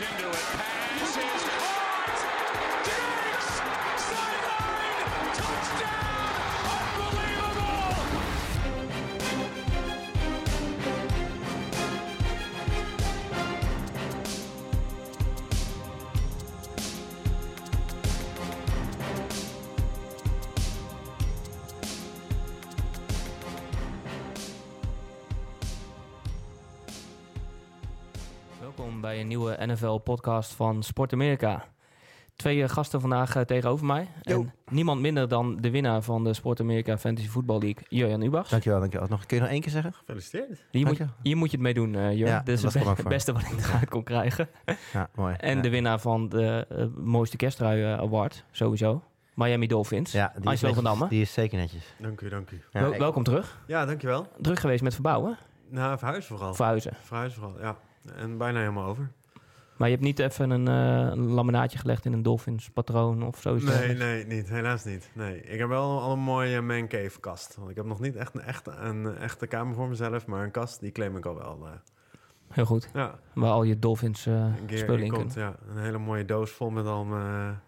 into it. Pass bij een nieuwe NFL-podcast van Sport Amerika. Twee eh, gasten vandaag eh, tegenover mij. Yo. En niemand minder dan de winnaar van de Sport Amerika Fantasy Football League, Jurjan Ubachs. Dankjewel, dankjewel. Nog, kun je nog één keer zeggen? Gefeliciteerd. Hier moet, hier moet je het mee doen, eh Jurjan. Ja, Dit is het, be- beste wat ik eruit kon krijgen. Ja, mooi. En ja. de winnaar van de mooiste kersttrui eh, award, sowieso. Miami Dolphins. ja, die Angelo van Damme. die is zeker netjes. Dank u, dank u. Ja, Wel- ik- welkom terug. Ja, dankjewel. Druk geweest met verbouwen, Nou, verhuizen vooral. verhuizen. Verhuizen vooral, ja. En bijna helemaal over. Maar je hebt niet even een, eh, een laminaatje gelegd in een Dolphins patroon of zoiets? Nee, nee, niet. Helaas niet. Nee, ik heb wel al een mooie man cave kast. Want ik heb nog niet echt een echte, een echte kamer voor mezelf, maar een kast die claim ik al wel. eh. Heel goed. ja, Waar al je Dolphins eh, een keer spullen in komt, kunnen. ja, een hele mooie doos vol met al mijn,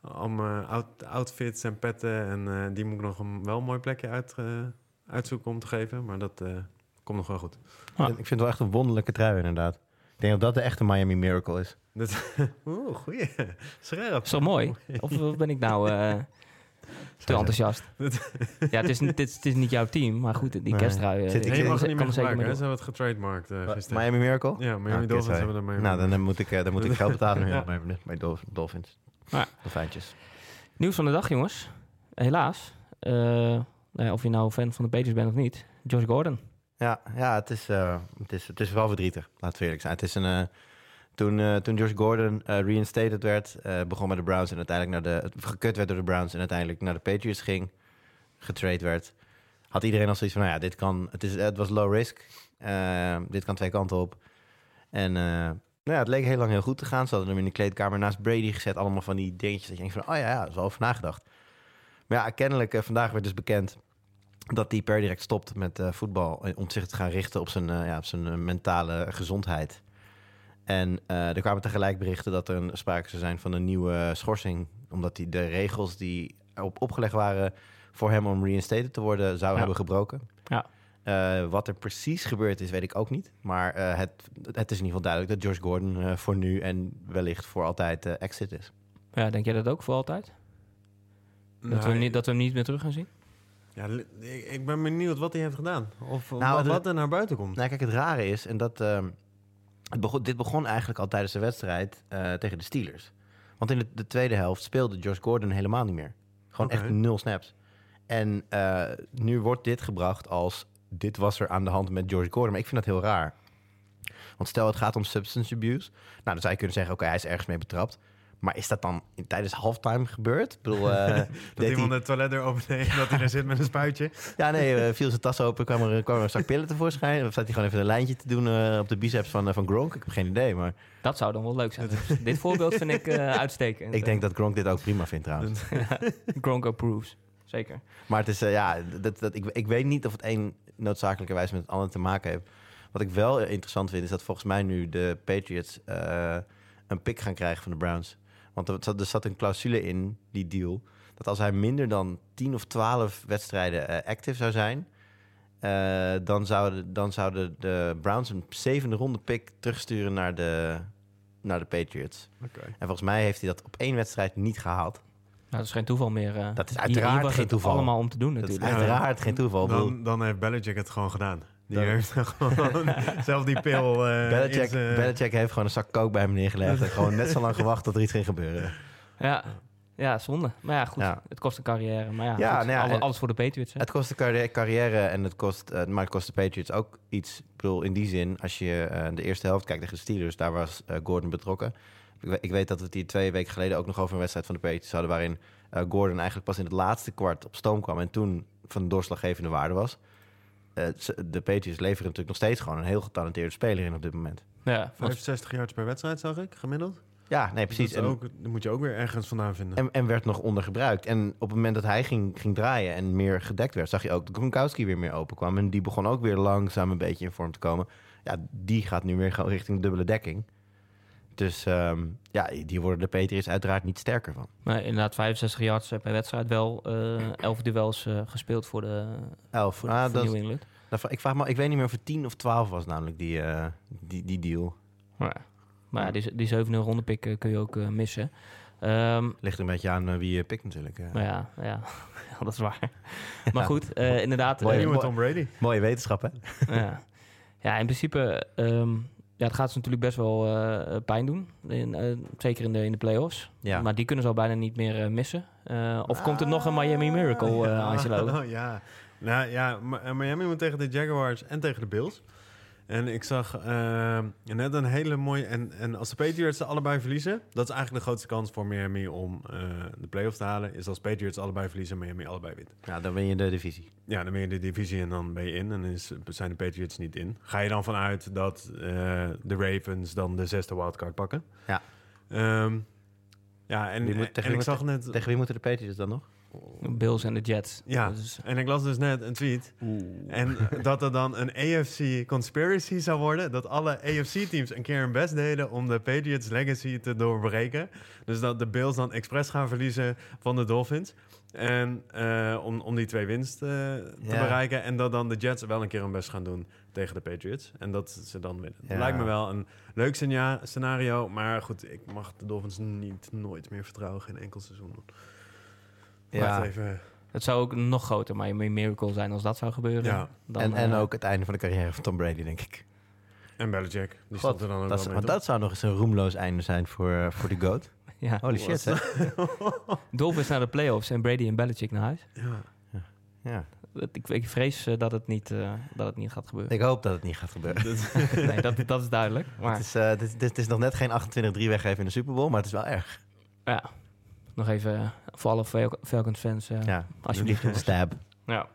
al mijn out- outfits en petten. En eh, die moet ik nog een wel een mooi plekje uit, eh, uitzoeken om te geven. Maar dat eh, komt nog wel goed. Ah. Ik vind het wel echt een wonderlijke trui, inderdaad. Ik denk dat dat de echte Miami Miracle is. Dat, Oeh, goeie. Scherp. Is dat mooi? Of of ben ik nou eh, te enthousiast? ja, het is, niet- het, is, het is niet jouw team, maar goed, die Nee. kersttrui eh, Zit ik- Nee, je mag kan het niet meer er zeker gebruiken. mee hè? Ze hebben het getrademarkt eh gisteren. Miami Miracle? Ja, Miami Ah, Dolphins hebben er Miami Nou, dan, eh, moet ik, dan moet ik geld betalen nu Ja. bij, bij Dolph- Dolphins. Ja. Dolfijntjes. Nieuws van de dag, jongens. Helaas. Eh, nou ja, of je nou fan van de Patriots bent of niet. Josh Gordon. Ja, ja het, is, eh, het, is, het is wel verdrietig, laten we eerlijk zijn. Het is een, eh, toen, eh, toen Josh Gordon reinstated werd, begon bij de Browns en uiteindelijk naar de, gekut werd door de Browns en uiteindelijk naar de Patriots ging, getrade werd, had iedereen al zoiets van, nou ja, dit kan, het, is, het was low risk, dit kan twee kanten op. En nou ja, het leek heel lang heel goed te gaan. Ze hadden hem in de kleedkamer naast Brady gezet, allemaal van die dingetjes dat je denkt van, oh ja, ja, er is wel over nagedacht. Maar ja, kennelijk, vandaag werd dus bekend dat hij per direct stopt met eh, voetbal eh, om zich te gaan richten op zijn, eh, ja, op zijn mentale gezondheid. En eh, er kwamen tegelijk berichten dat er een, sprake zou zijn van een nieuwe schorsing, omdat hij de regels die op, opgelegd waren voor hem om reinstated te worden, zou Ja. hebben gebroken. Ja. Eh, wat er precies gebeurd is, weet ik ook niet. Maar eh, het, het is in ieder geval duidelijk dat Josh Gordon eh, voor nu en wellicht voor altijd eh, exit is. Ja, denk jij dat ook voor altijd? Dat, Nou, we, niet, dat we hem niet meer terug gaan zien? Ja, ik, ben benieuwd wat hij heeft gedaan. Of Nou, wat, wat er naar buiten komt. Nou, kijk, het rare is, en dat, ehm, het begon, dit begon eigenlijk al tijdens de wedstrijd eh, tegen de Steelers. Want in de, de tweede helft speelde Josh Gordon helemaal niet meer. Gewoon echt nul snaps. En eh, nu wordt dit gebracht als, dit was er aan de hand met Josh Gordon. Maar ik vind dat heel raar. Want stel het gaat om substance abuse. Nou, dan zou je kunnen zeggen, oké, hij is ergens mee betrapt. Maar is dat dan in, tijdens halftime gebeurd? Ik bedoel, eh, dat deed iemand hij- het toilet er opendeed en dat hij er zit met een spuitje. ja, nee, eh, viel zijn tas open, kwam er, kwam er een zak pillen tevoorschijn. Of staat hij gewoon even een lijntje te doen eh, op de biceps van, van Gronk? Ik heb geen idee, maar Dat zou dan wel leuk zijn. Dus dit voorbeeld vind ik eh uitstekend. ik denk dat Gronk dit ook prima vindt trouwens. Gronk approves. Zeker. Maar het is, eh, ja, dat, dat, ik, ik weet niet of het een noodzakelijkerwijs met het ander te maken heeft. Wat ik wel interessant vind, is dat volgens mij nu de Patriots eh, een pick gaan krijgen van de Browns. Want er zat, er zat een clausule in, die deal, dat als hij minder dan 10 of 12 wedstrijden eh, active zou zijn, eh, dan, zouden, dan zouden de Browns een zevende ronde pick terugsturen naar de, naar de Patriots. Oké. En volgens mij heeft hij dat op één wedstrijd niet gehaald. Nou, dat is geen toeval meer. eh. Dat is uiteraard hier was geen het toeval. allemaal om te doen Dat is natuurlijk. uiteraard geen toeval. Dan, dan heeft Belichick het gewoon gedaan. Die heeft gewoon zelf die pil... eh, Belichick, zijn- Belichick heeft gewoon een zak kook bij hem neergelegd. en gewoon net zo lang gewacht tot er iets ging gebeuren. Ja. ja, zonde. Maar ja, goed. Ja. Het kost een carrière. Maar ja, Ja, goed, nou ja, alles voor de Patriots. Hè? Het kost de carri- carrière en het kost, eh, maar het kost de Patriots ook iets. Ik bedoel, in die zin, als je eh, de eerste helft kijkt tegen de Steelers, daar was eh, Gordon betrokken. Ik, we- ik weet dat we het hier twee weken geleden ook nog over een wedstrijd van de Patriots hadden, waarin eh, Gordon eigenlijk pas in het laatste kwart op stoom kwam en toen van de doorslaggevende waarde was. Eh, de Patriots leveren natuurlijk nog steeds gewoon een heel getalenteerde speler in op dit moment. Ja, want 65 yards per wedstrijd, zag ik, gemiddeld. Ja, nee, precies. Dat, ook, moet je ook weer ergens vandaan vinden. En, en werd nog ondergebruikt. En op het moment dat hij ging, ging draaien en meer gedekt werd, zag je ook dat Gronkowski weer meer open kwam. En die begon ook weer langzaam een beetje in vorm te komen. Ja, die gaat nu weer gewoon richting dubbele dekking. Dus ehm, ja, die worden de Patriots uiteraard niet sterker van. Maar inderdaad, 65 yards eh, per wedstrijd. Wel eh 11 duels eh, gespeeld voor de, Elf. voor, Ah, voor dat, New England. dat- ik, vraag me, ik weet niet meer of het 10 of 12 was namelijk die, eh, die, die deal. Maar, ja. maar ja, die, die 7-0 ronde pick eh, kun je ook eh, missen. Ehm, Ligt er een beetje aan eh, wie je pikt natuurlijk. eh. maar ja, ja. ja, dat is waar. Maar goed, eh, inderdaad. Mooi, eh, Nieuwe mooi. Tom Brady. Mooie wetenschap, hè? ja. ja, in principe... ehm, ja, het gaat ze natuurlijk best wel eh, pijn doen. In, eh, zeker in de, in de playoffs. Ja. Maar die kunnen ze al bijna niet meer eh, missen. Eh, of komt er nog een Miami Miracle, eh Angelo? ja. Nou ja, eh, Miami moet tegen de Jaguars en tegen de Bills. En ik zag eh, net een hele mooie... En, en als de Patriots ze allebei verliezen... dat is eigenlijk de grootste kans voor Miami om eh, de playoffs te halen... is als Patriots allebei verliezen en Miami allebei wint. Ja, dan ben je de divisie. Ja, dan ben je de divisie en dan ben je in. En dan is, zijn de Patriots niet in. Ga je dan vanuit dat eh, de Ravens dan de zesde wildcard pakken? Ja. Ehm, ja, en, en ik zag net... Tegen wie moeten de Patriots dan nog? Bills en de Jets. Ja. En ik las dus net een tweet. En dat er dan een AFC conspiracy zou worden. Dat alle AFC-teams een keer hun best deden om de Patriots legacy te doorbreken. Dus dat de Bills dan expres gaan verliezen van de Dolphins. En eh, om, om die twee winst eh, te Ja. bereiken. En dat dan de Jets wel een keer hun best gaan doen tegen de Patriots. En dat ze dan winnen. Lijkt me wel een leuk scenario, scenario. Maar goed, ik mag de Dolphins niet nooit meer vertrouwen. Geen enkel seizoen. Ja. Even. Het zou ook nog groter Miami Miracle zijn als dat zou gebeuren. Ja. Dan, en, en eh, ook het einde van de carrière van Tom Brady, denk ik. En Belichick. Die God, stond er dan ook Dat, want mee, dat zou nog eens een roemloos einde zijn voor, eh, voor de GOAT. Ja. Holy shit, hè? Dolphins naar de playoffs en Brady en Belichick naar huis. Ja. Ja. Dat- Ik, ik vrees eh, dat, het niet, eh, dat het niet gaat gebeuren. Ik hoop dat het niet gaat gebeuren. nee, dat, dat is duidelijk. Maar Het, is, eh, dit, dit is nog net geen 28-3 weggeven in de Super Bowl, maar het is wel erg. ja, nog even eh, voor alle Fal- Falcons fans. eh, Ja, alsjeblieft. Stab. Ja.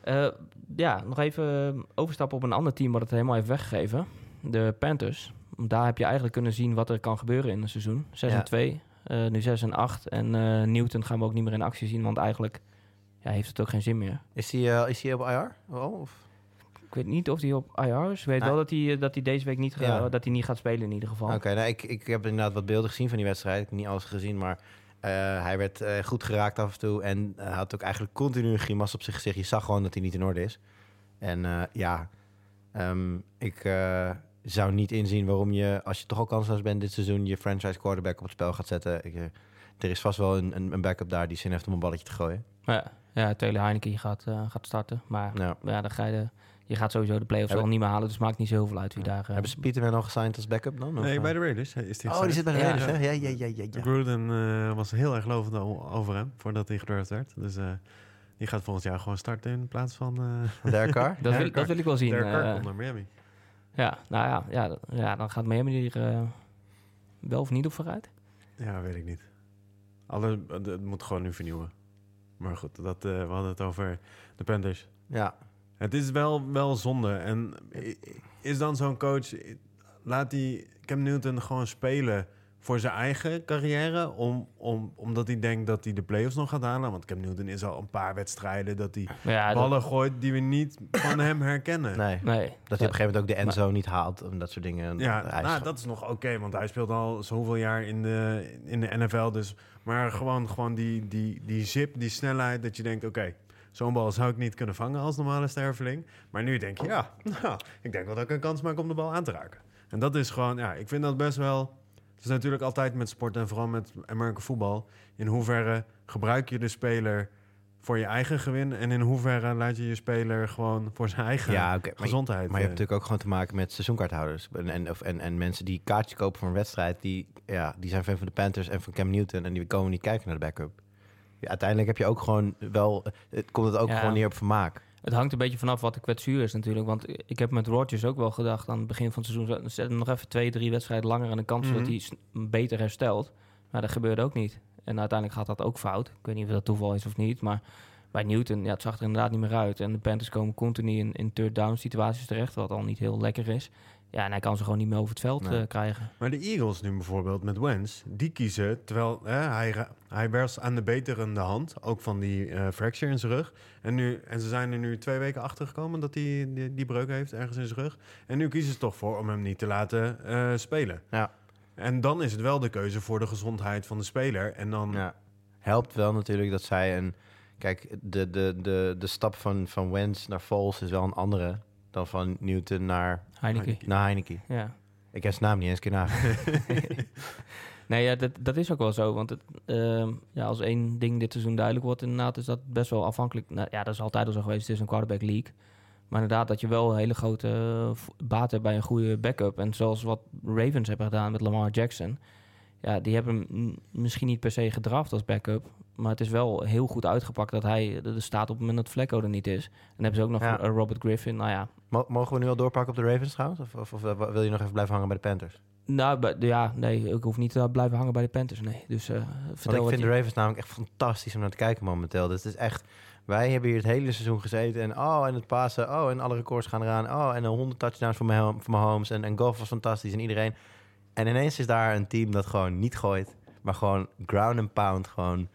Eh, ja, nog even overstappen op een ander team wat het helemaal heeft weggegeven. De Panthers. Daar heb je eigenlijk kunnen zien wat er kan gebeuren in een seizoen. 6 Ja. en 2, eh, nu 6 en 8. En Newton gaan we ook niet meer in actie zien, want eigenlijk ja, heeft het ook geen zin meer. Is hij, is hij op IR? Oh, of? Ik weet niet of hij op IR is. Ik weet Ah. wel dat hij, dat hij deze week niet, Ja. dat hij niet gaat spelen in ieder geval. Oké, nou, ik, ik heb inderdaad wat beelden gezien van die wedstrijd. Ik heb niet alles gezien, maar hij werd eh, goed geraakt af en toe. En hij had ook eigenlijk continu een grimas op zijn gezicht. Je zag gewoon dat hij niet in orde is. En eh, ja, ehm, ik eh, zou niet inzien waarom je, als je toch al kansloos bent dit seizoen, je franchise quarterback op het spel gaat zetten. Ik, eh, er is vast wel een, een, een backup daar die zin heeft om een balletje te gooien. Ja, ja Heineken gaat, eh, gaat starten. Maar ja, dan ga je, de, je gaat sowieso de playoffs wel niet meer halen. Dus het maakt niet zo heel veel uit wie daar... eh, hebben ze Peterman al gesigned als backup dan? Of, Nee, eh? bij de Raiders is die Oh, die zit bij de Ja. Raiders, hè? Ja, ja, ja, ja. ja. Gruden eh, was heel erg lovend over hem voordat hij gedraft werd. Dus eh, die gaat volgend jaar gewoon starten in plaats van... eh Derek Carr? dat, wil, dat wil ik wel zien. Derek Carr komt naar Miami. Ja, nou ja, ja, ja dan gaat Miami hier eh, wel of niet op vooruit. Ja, weet ik niet. Alle, het moet gewoon nu vernieuwen. Maar goed, dat, eh, we hadden het over de Panthers. Ja, Het is wel, wel zonde. En is dan zo'n coach... Laat die Cam Newton gewoon spelen voor zijn eigen carrière... Om, om, omdat hij denkt dat hij de playoffs nog gaat halen? Want Cam Newton is al een paar wedstrijden... dat hij dat, ballen gooit die we niet van hem herkennen. nee. nee. Dat hij op een gegeven moment ook de endzone niet haalt en dat soort dingen. Ja, Hij is- nou, dat is nog oké, want hij speelt al zoveel jaar in de, in de NFL. Dus, maar gewoon, gewoon die, die, die zip, die snelheid, dat je denkt, oké, zo'n bal zou ik niet kunnen vangen als normale sterveling. Maar nu denk je, ja, nou, ik denk wel dat ik een kans maak om de bal aan te raken. En dat is gewoon, ja, ik vind dat best wel... Het is natuurlijk altijd met sport en vooral met American voetbal. In hoeverre gebruik je de speler voor je eigen gewin... en in hoeverre laat je je speler gewoon voor zijn eigen ja, oké, maar, je- gezondheid... maar je hebt eh, natuurlijk ook gewoon te maken met seizoenkaarthouders. En, en, of, en, en mensen die kaartjes kopen voor een wedstrijd, die, ja, die zijn fan van de Panthers en van Cam Newton en die komen niet kijken naar de backup. Ja, uiteindelijk heb je ook gewoon wel, het komt het ook Ja. gewoon neer op vermaak. Het hangt een beetje vanaf wat de kwetsuur is natuurlijk. Want ik heb met Rodgers ook wel gedacht aan het begin van het seizoen... zet hem nog even twee, drie wedstrijden langer aan de kans... Mhm. dat hij s- beter herstelt. Maar dat gebeurde ook niet. En uiteindelijk gaat dat ook fout. Ik weet niet of dat toeval is of niet, maar... Bij Newton, ja, het zag er inderdaad niet meer uit. En de Panthers komen continu in, in third down situaties terecht... wat al niet heel lekker is. Ja, en hij kan ze gewoon niet meer over het veld Nee. eh, krijgen. Maar de Eagles nu bijvoorbeeld met Wentz, die kiezen terwijl hè, hij, hij was aan de beterende hand, ook van die eh, fracture in zijn rug. En, nu, en ze zijn er nu twee weken achter gekomen dat hij die, die breuk heeft ergens in zijn rug. En nu kiezen ze toch voor om hem niet te laten eh, spelen. Ja. En dan is het wel de keuze voor de gezondheid van de speler. En dan... Ja. Helpt wel natuurlijk dat zij een... Kijk, de, de, de, de stap van, van Wentz naar Foles is wel een andere dan van Newton naar, Heineken. naar Heineken. Ja. Ik heb zijn naam niet eens keer nagedacht. Nee, ja, dat, dat is ook wel zo. Want het, ehm, ja, als één ding dit seizoen duidelijk wordt, inderdaad, is dat best wel afhankelijk. Nou, ja, dat is altijd al zo geweest. Het is een quarterback league. Maar inderdaad, dat je wel een hele grote eh, baat hebt bij een goede backup. En zoals wat Ravens hebben gedaan met Lamar Jackson. Ja, die hebben hem misschien niet per se gedraft als backup. Maar het is wel heel goed uitgepakt dat hij er staat op het moment dat Flecko er niet is. En dan hebben ze ook nog Ja. eh, Robert Griffin. Nou ja, Mo- Mogen we nu al doorpakken op de Ravens trouwens? Of, of, of wil je nog even blijven hangen bij de Panthers? nou, ja, nee, ik hoef niet te blijven hangen bij de Panthers. Nee, dus eh Want vertel ik vind je- de Ravens namelijk echt fantastisch om naar te kijken momenteel. Dus het is echt... Wij hebben hier het hele seizoen gezeten en oh, en het passen, oh, en alle records gaan eraan. Oh, en een 100 touchdowns voor mijn voor Mahomes en, en golf was fantastisch en iedereen. En ineens is daar een team dat gewoon niet gooit, maar gewoon ground and pound, gewoon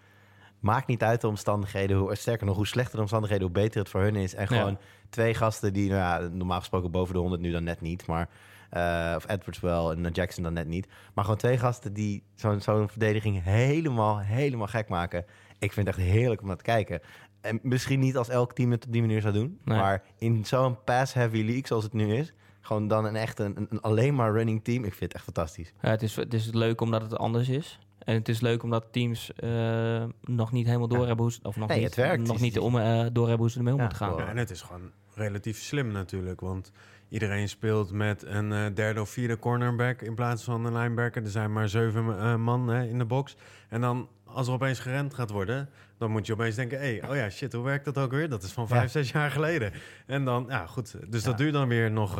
maakt niet uit de omstandigheden. Hoe, sterker nog, hoe slechter de omstandigheden, hoe beter het voor hun is. En Ja. gewoon twee gasten die, nou ja, normaal gesproken boven de 100 nu dan net niet, maar eh, of Edwards wel en Jackson dan net niet. Maar gewoon twee gasten die zo'n zo'n verdediging helemaal, helemaal gek maken. Ik vind het echt heerlijk om naar te kijken. En misschien niet als elk team het op die manier zou doen. Nee. Maar in zo'n pass-heavy league zoals het nu is... gewoon dan een echt een, een alleen maar running team. Ik vind het echt fantastisch. Ja, het, is, het is leuk omdat het anders is. En het is leuk omdat teams eh, nog niet helemaal door Ja. hebben hoe ze, of nog Nee, niet, het werkt. nog niet om, eh, door hebben hoe ze ermee om Ja, moeten gaan. Ja, en het is gewoon relatief slim natuurlijk. Want iedereen speelt met een eh, derde of vierde cornerback in plaats van een linebacker. Er zijn maar zeven eh, man hè, in de box. En dan als er opeens gerend gaat worden, dan moet je opeens denken... Hey, oh ja, shit, hoe werkt dat ook weer? Dat is van vijf, Ja. zes jaar geleden. En dan, ja goed. Dus Ja. dat duurt dan weer nog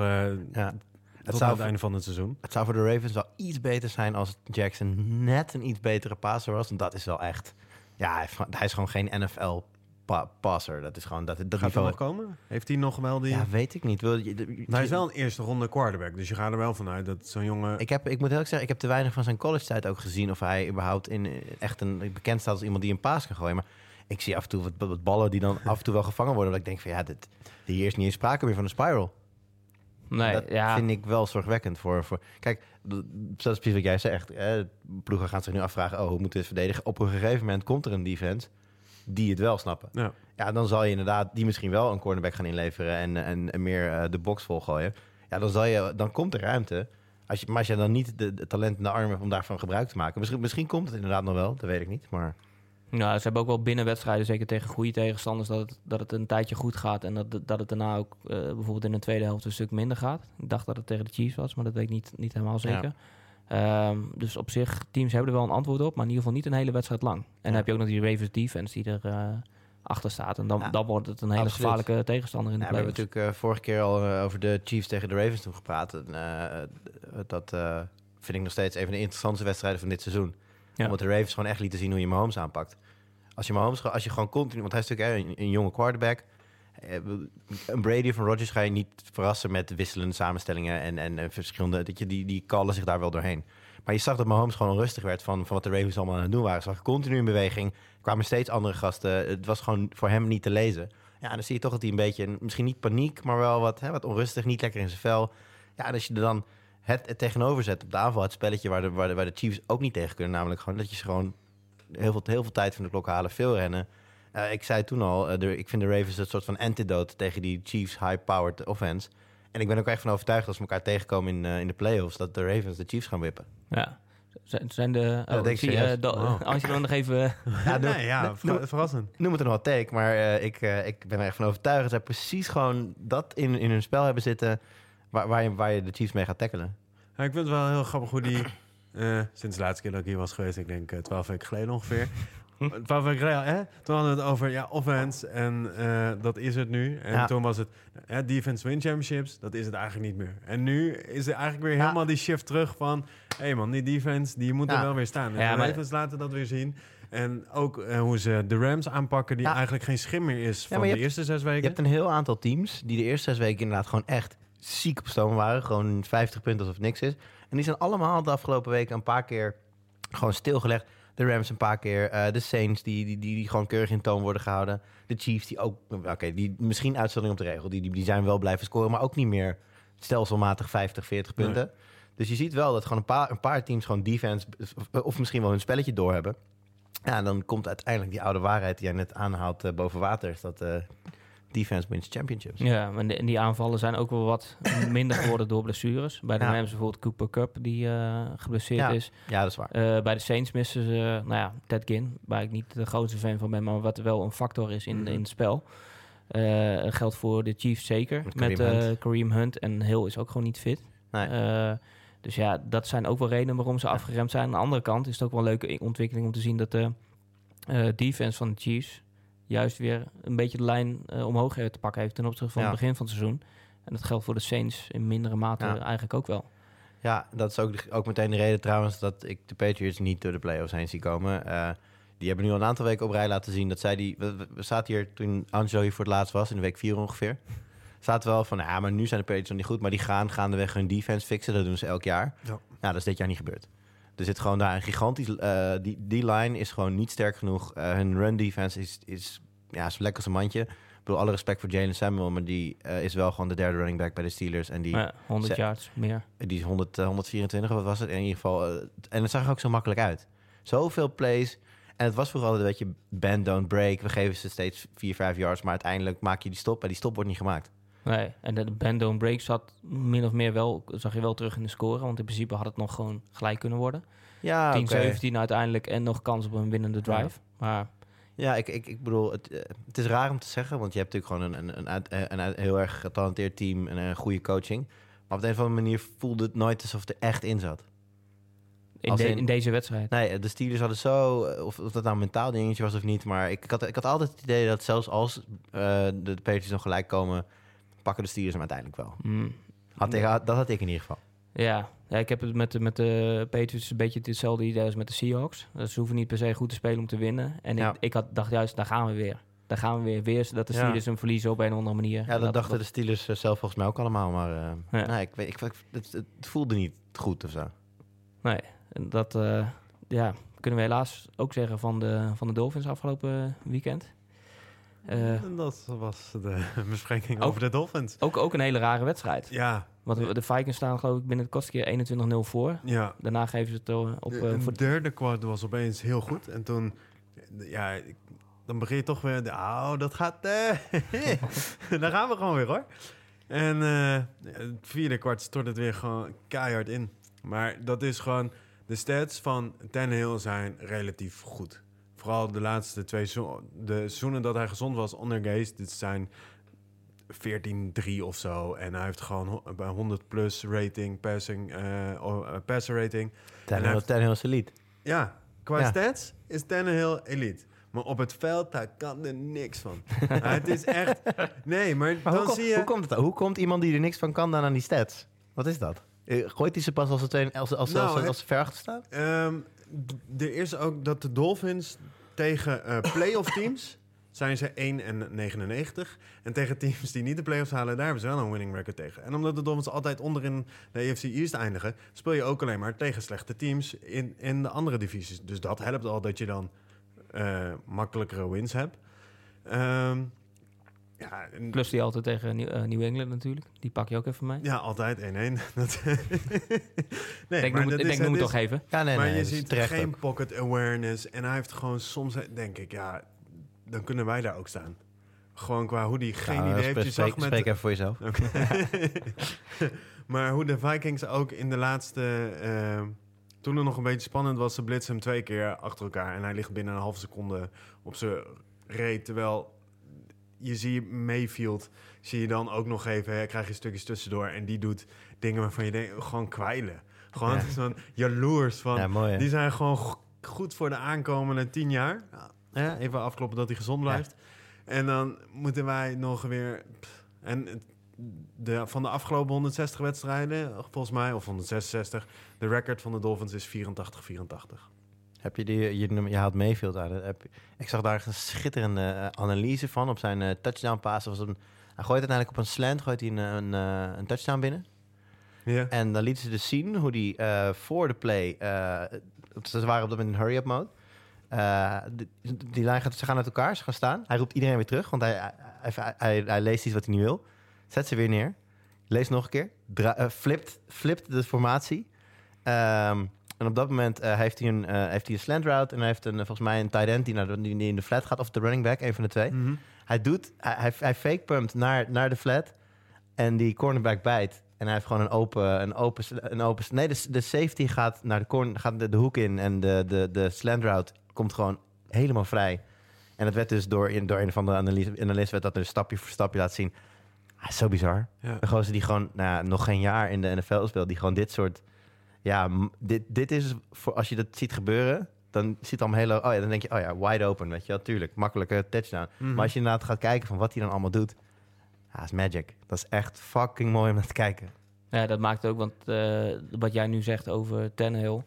eh tot zou aan het einde van het seizoen. Het zou voor de Ravens wel iets beter zijn als Jackson net een iets betere passer was. Want dat is wel echt... Ja, hij, gewoon- hij is gewoon geen NFL-passer. Dat is gewoon... Dat, dat Gaat niveau... nog komen? Heeft hij nog wel die... Ja, weet ik niet. Wil je, de- hij is wel een eerste ronde quarterback. Dus je gaat er wel vanuit dat zo'n jongen... Ik, heb, ik moet erg zeggen, ik heb te weinig van zijn college-tijd ook gezien... of hij überhaupt in, echt een, bekend staat als iemand die een paas kan gooien. Maar ik zie af en toe wat, wat ballen die dan af en toe wel gevangen worden. Dat ik denk van ja, dit, hier is niet eens sprake meer van een spiral. Nee, dat ja, vind ik wel zorgwekkend voor... voor kijk, dat is precies wat jij zegt. Hè, ploegen gaan zich nu afvragen... oh, hoe moeten we het verdedigen? Op een gegeven moment komt er een defense die het wel snappen. Ja. Ja, dan zal je inderdaad die misschien wel een cornerback gaan inleveren... en, en, en meer eh, de box volgooien. Ja, dan, zal je, dan komt er ruimte... Als je, maar als je dan niet de, de talent in de arm hebt om daarvan gebruik te maken... Misschien, misschien komt het inderdaad nog wel, dat weet ik niet. Maar nou, ze hebben ook wel binnen wedstrijden, zeker tegen goede tegenstanders, dat het, dat het een tijdje goed gaat. En dat, dat het daarna ook eh, bijvoorbeeld in de tweede helft een stuk minder gaat. Ik dacht dat het tegen de Chiefs was, maar dat weet ik niet, niet helemaal zeker. Ehm, dus op zich, teams hebben er wel een antwoord op, maar in ieder geval niet een hele wedstrijd lang. En dan heb je ook nog die Ravens defense die er eh, achter staat. En dan, Ja, dan wordt het een hele absoluut. gevaarlijke tegenstander in de Ja, we hebben natuurlijk eh, vorige keer al over de Chiefs tegen de Ravens toen gepraat. En, dat eh, vind ik nog steeds een van de interessantste wedstrijden van dit seizoen. Ja. Omdat de Ravens gewoon echt lieten zien hoe je Mahomes aanpakt. Als je Mahomes, als je gewoon continu, want hij is natuurlijk een, jonge quarterback. Eh, Een Brady van Rodgers ga je niet verrassen met wisselende samenstellingen en, en, en verschillende. Dat je, die, die kallen zich daar wel doorheen. Maar je zag dat Mahomes gewoon onrustig werd van, van wat de Ravens allemaal aan het doen waren. Ze waren continu in beweging. Kwamen steeds andere gasten. Het was gewoon voor hem niet te lezen. Ja, dan zie je toch dat hij een beetje, misschien niet paniek, maar wel wat, hè, wat onrustig, niet lekker in zijn vel. Ja, en als je er dan het, tegenover zet op de aanval, het spelletje waar de, waar, waar de Chiefs ook niet tegen kunnen, namelijk gewoon dat je ze gewoon heel veel, heel veel tijd van de klok halen, veel rennen. Eh, ik zei toen al, eh, de, ik vind de Ravens een soort van antidote tegen die Chiefs high-powered offense. En ik ben ook echt van overtuigd als we elkaar tegenkomen in, eh, in de playoffs, dat de Ravens de Chiefs gaan wippen. Ja. Zijn, zijn de... Oh, ik zie, eh, Wow. Als je dan nog even... Ja, doe- nee, ja, noem- ver- verrassend. noem het een hot take, maar eh, ik, ik ben er echt van overtuigd dat zij precies gewoon dat in, in hun spel hebben zitten waar, waar, je, waar je de Chiefs mee gaat tackelen. Ja, ik vind het wel heel grappig hoe die... eh, sinds de laatste keer dat ik hier was geweest, ik denk eh, twaalf weken geleden ongeveer. Twaalf weken geleden, hè? Toen hadden we het over ja, offense en eh, dat is het nu. En Ja. toen was het eh, defense win championships, dat is het eigenlijk niet meer. En nu is er eigenlijk weer Ja. helemaal die shift terug van... hé hey man, die defense, die moet er wel weer staan. En Ja, de Ravens laten dat weer zien. En ook eh, hoe ze de Rams aanpakken, die Ja. eigenlijk geen schim meer is van je de hebt- eerste zes Je weken. hebt een heel aantal teams die de eerste zes weken inderdaad gewoon echt ziek op stoom waren. Gewoon 50 punten alsof het niks is. En die zijn allemaal de afgelopen weken een paar keer gewoon stilgelegd. De Rams een paar keer. eh, de Saints die, die, die, die gewoon keurig in toon worden gehouden. De Chiefs die ook, oké, die misschien uitzondering op de regel. Die, die, die zijn wel blijven scoren, maar ook niet meer stelselmatig 50, 40 Nee. punten. Dus je ziet wel dat gewoon een paar, een paar teams gewoon defense... Of, of misschien wel hun spelletje doorhebben. Ja, en dan komt uiteindelijk die oude waarheid die jij net aanhaalt eh, boven water. Is dat eh, defense wins championships. Ja, en, de- en die aanvallen zijn ook wel wat minder geworden door blessures. Bij de Ja. Rams bijvoorbeeld Cooper Cup, die eh, geblesseerd Ja. is. Ja, dat is waar. Eh, bij de Saints missen ze, nou ja, Ted Ginn, waar ik niet de grootste fan van ben, maar wat wel een factor is in, Mhm. in het spel. Eh geldt voor de Chiefs zeker, Met met, Kareem eh, Hunt. Kareem Hunt. En Hill is ook gewoon niet fit. Nee. Eh, dus ja, dat zijn ook wel redenen waarom ze afgeremd zijn. Aan de andere kant is het ook wel een leuke ontwikkeling om te zien dat de eh, defense van de Chiefs juist weer een beetje de lijn eh, omhoog te pakken heeft ten opzichte van Ja. het begin van het seizoen. En dat geldt voor de Saints in mindere mate Ja. eigenlijk ook wel. Ja, dat is ook, de- ook meteen de reden trouwens dat ik de Patriots niet door de playoffs heen zie komen. Eh, die hebben nu al een aantal weken op rij laten zien dat zij die... We, we- we zaten hier toen Angelo hier voor het laatst was, in de week 4 ongeveer. Zaten wel van, ja, maar nu zijn de Patriots nog niet goed. Maar die gaan gaandeweg hun defense fixen. Dat doen ze elk jaar. Ja. Nou, dat is dit jaar niet gebeurd. Er zit gewoon daar een gigantisch... eh, die, die line is gewoon niet sterk genoeg. Eh, hun run defense is, is, ja, is lekker als een mandje. Ik bedoel, alle respect voor Jalen Samuel, maar die eh, is wel gewoon de derde running back bij de Steelers. En die, Maar ja, 100 Ze- yards meer. die is 100, eh, 124, wat was het? In ieder geval. en het zag er ook zo makkelijk uit. Zoveel plays. En het was vooral een beetje bend, don't break. We geven ze steeds 4, 5 yards, maar uiteindelijk maak je die stop. En die stop wordt niet gemaakt. Nee, en de bend don't break zat min of meer wel, zag je wel terug in de score. Want in principe had het nog gewoon gelijk kunnen worden. 10-17 Ja, oké. uiteindelijk en nog kans op een winnende drive. Maar Ja, ik, ik, ik bedoel, het, eh, het is raar om te zeggen, want je hebt natuurlijk gewoon een, een, een, eh, een, heel erg getalenteerd team en een goede coaching. Maar op de een of andere manier voelde het nooit alsof het er echt in zat. in, de- in- in deze wedstrijd. Nee, de Steelers hadden zo, eh, of, of dat nou een mentaal dingetje was of niet, maar ik, ik, had, ik had altijd het idee dat zelfs als de, de Patriots nog gelijk komen, pakken de Steelers hem uiteindelijk wel. Mm. Had ik, had- dat had ik in ieder geval. Ja. ja, ik heb het met, de- met de Patriots een beetje hetzelfde idee als met de Seahawks. Dus ze hoeven niet per se goed te spelen om te winnen. En Ja. ik, ik had, dacht juist, daar gaan we weer. Daar gaan we weer. Weer dat de Ja. Steelers hem verliezen op een of andere manier. Ja, dat, dachten de Steelers eh, zelf volgens mij ook allemaal, maar eh, Ja. nee, ik, weet- ik, ik- het, het voelde niet goed of zo. Nee, en dat eh, ja, kunnen we helaas ook zeggen van de, van de Dolphins afgelopen weekend. Eh, dat was de bespreking Ook- over de Dolphins. ook, ook een hele rare wedstrijd. Ja, Want de Vikings staan geloof ik binnen de kortste keer 21-0 voor. ja. Daarna geven ze het eh, op... De, eh, voor derde kwart was opeens heel goed. En toen, ja, dan begin je toch weer, de- oh, dat gaat, eh, daar gaan we gewoon weer hoor. En het vierde kwart stort het weer gewoon keihard in. Maar dat is gewoon, de stats van Tannehill zijn relatief goed. Vooral de laatste twee de seizoenen dat hij gezond was onder Gaze, dit zijn 14-3 of zo. En hij heeft gewoon bij 100 plus rating, passing, eh, passer rating. Tannehill, is elite. Ja, qua Ja. stats is Tannehill elite. Maar op het veld, daar kan er niks van. Het is echt... Nee, maar, Maar dan hoe, zie je... hoe komt het? Hoe komt iemand die er niks van kan dan aan die stats? Wat is dat? Eh, Gooit hij ze pas als ze, twee, als, als, Nou, als, als, staan? Ehm, er is ook dat de Dolphins tegen eh playoff teams zijn ze 1 en 99. En tegen teams die niet de playoffs halen, daar hebben ze wel een winning record tegen. En omdat de Dolphins altijd onderin de AFC East eindigen, speel je ook alleen maar tegen slechte teams in, in de andere divisies. Dus dat helpt al dat je dan eh, makkelijkere wins hebt. Ehm, ja, en- Plus die altijd tegen New, eh, New England natuurlijk. Die pak je ook even mee. ja, altijd 1-1. Dat- nee, ik denk, maar noem, dat ik is- denk, noem dat het toch even. Ja, nee, maar nee, je ziet geen ook. pocket awareness. En hij heeft gewoon soms, denk ik, ja, dan kunnen wij daar ook staan. Gewoon qua hoe die geen Nou, idee heeft. Je zag met, spreek even voor jezelf. maar hoe de Vikings ook in de laatste... eh, toen het nog een beetje spannend was, ze blitsen hem twee keer achter elkaar. En hij ligt binnen een halve seconde op zijn reet. Terwijl je ziet Mayfield, zie je dan ook nog even, hè, krijg je stukjes tussendoor. En die doet dingen waarvan je denkt, gewoon kwijlen. Gewoon Ja. zo'n jaloers van... Ja, mooi? Die zijn gewoon go- goed voor de aankomende tien jaar. Ja, even afkloppen dat hij gezond blijft. En dan moeten wij nog weer... pff, En de, van de afgelopen 160 wedstrijden, volgens mij, of 166... de record van de Dolphins is 84-84. Heb je die, je, je haalt Mayfield uit. Heb, ik zag daar een schitterende eh, analyse van op zijn eh, touchdown pass. Was een, hij gooit uiteindelijk op een slant, gooit hij een, een, eh, een touchdown binnen. Ja. En dan lieten ze dus zien hoe die voor de play... eh, ze waren op dat moment in hurry-up mode. Die, die lijn gaat, ze gaan uit elkaar, ze gaan staan. Hij roept iedereen weer terug, want hij, hij, hij, hij, hij leest iets wat hij niet wil. Zet ze weer neer. Lees nog een keer. Dra- flipt, flipt de formatie. Ehm, en op dat moment eh, heeft, hij een, eh, heeft hij een slant route. En hij heeft een, eh, volgens mij een tight end die, naar de, die in de flat gaat. Of de running back, een van de twee. Mhm. Hij doet, hij, hij, hij fake pumpt naar, naar de flat. En die cornerback bijt. En hij heeft gewoon een open, een open, een open nee, de, de safety gaat naar de, corner, gaat de, de hoek in. En de, de, de slant route komt gewoon helemaal vrij. En dat werd dus door, in, door een van de analisten werd dat dus stapje voor stapje laten zien. Ah, zo bizar. Ja. Een gozer die gewoon nou ja, nog geen jaar in de NFL speelt, die gewoon dit soort. Ja, dit, dit is voor als je dat ziet gebeuren, dan ziet het allemaal heel. Oh ja, dan denk je, oh ja, wide open, weet je wel, tuurlijk, makkelijke touchdown. Mhm. Maar als je inderdaad gaat kijken van wat hij dan allemaal doet, ja, is magic. Dat is echt fucking mooi om naar te kijken. Ja, dat maakt ook, want eh, wat jij nu zegt over Tannehill...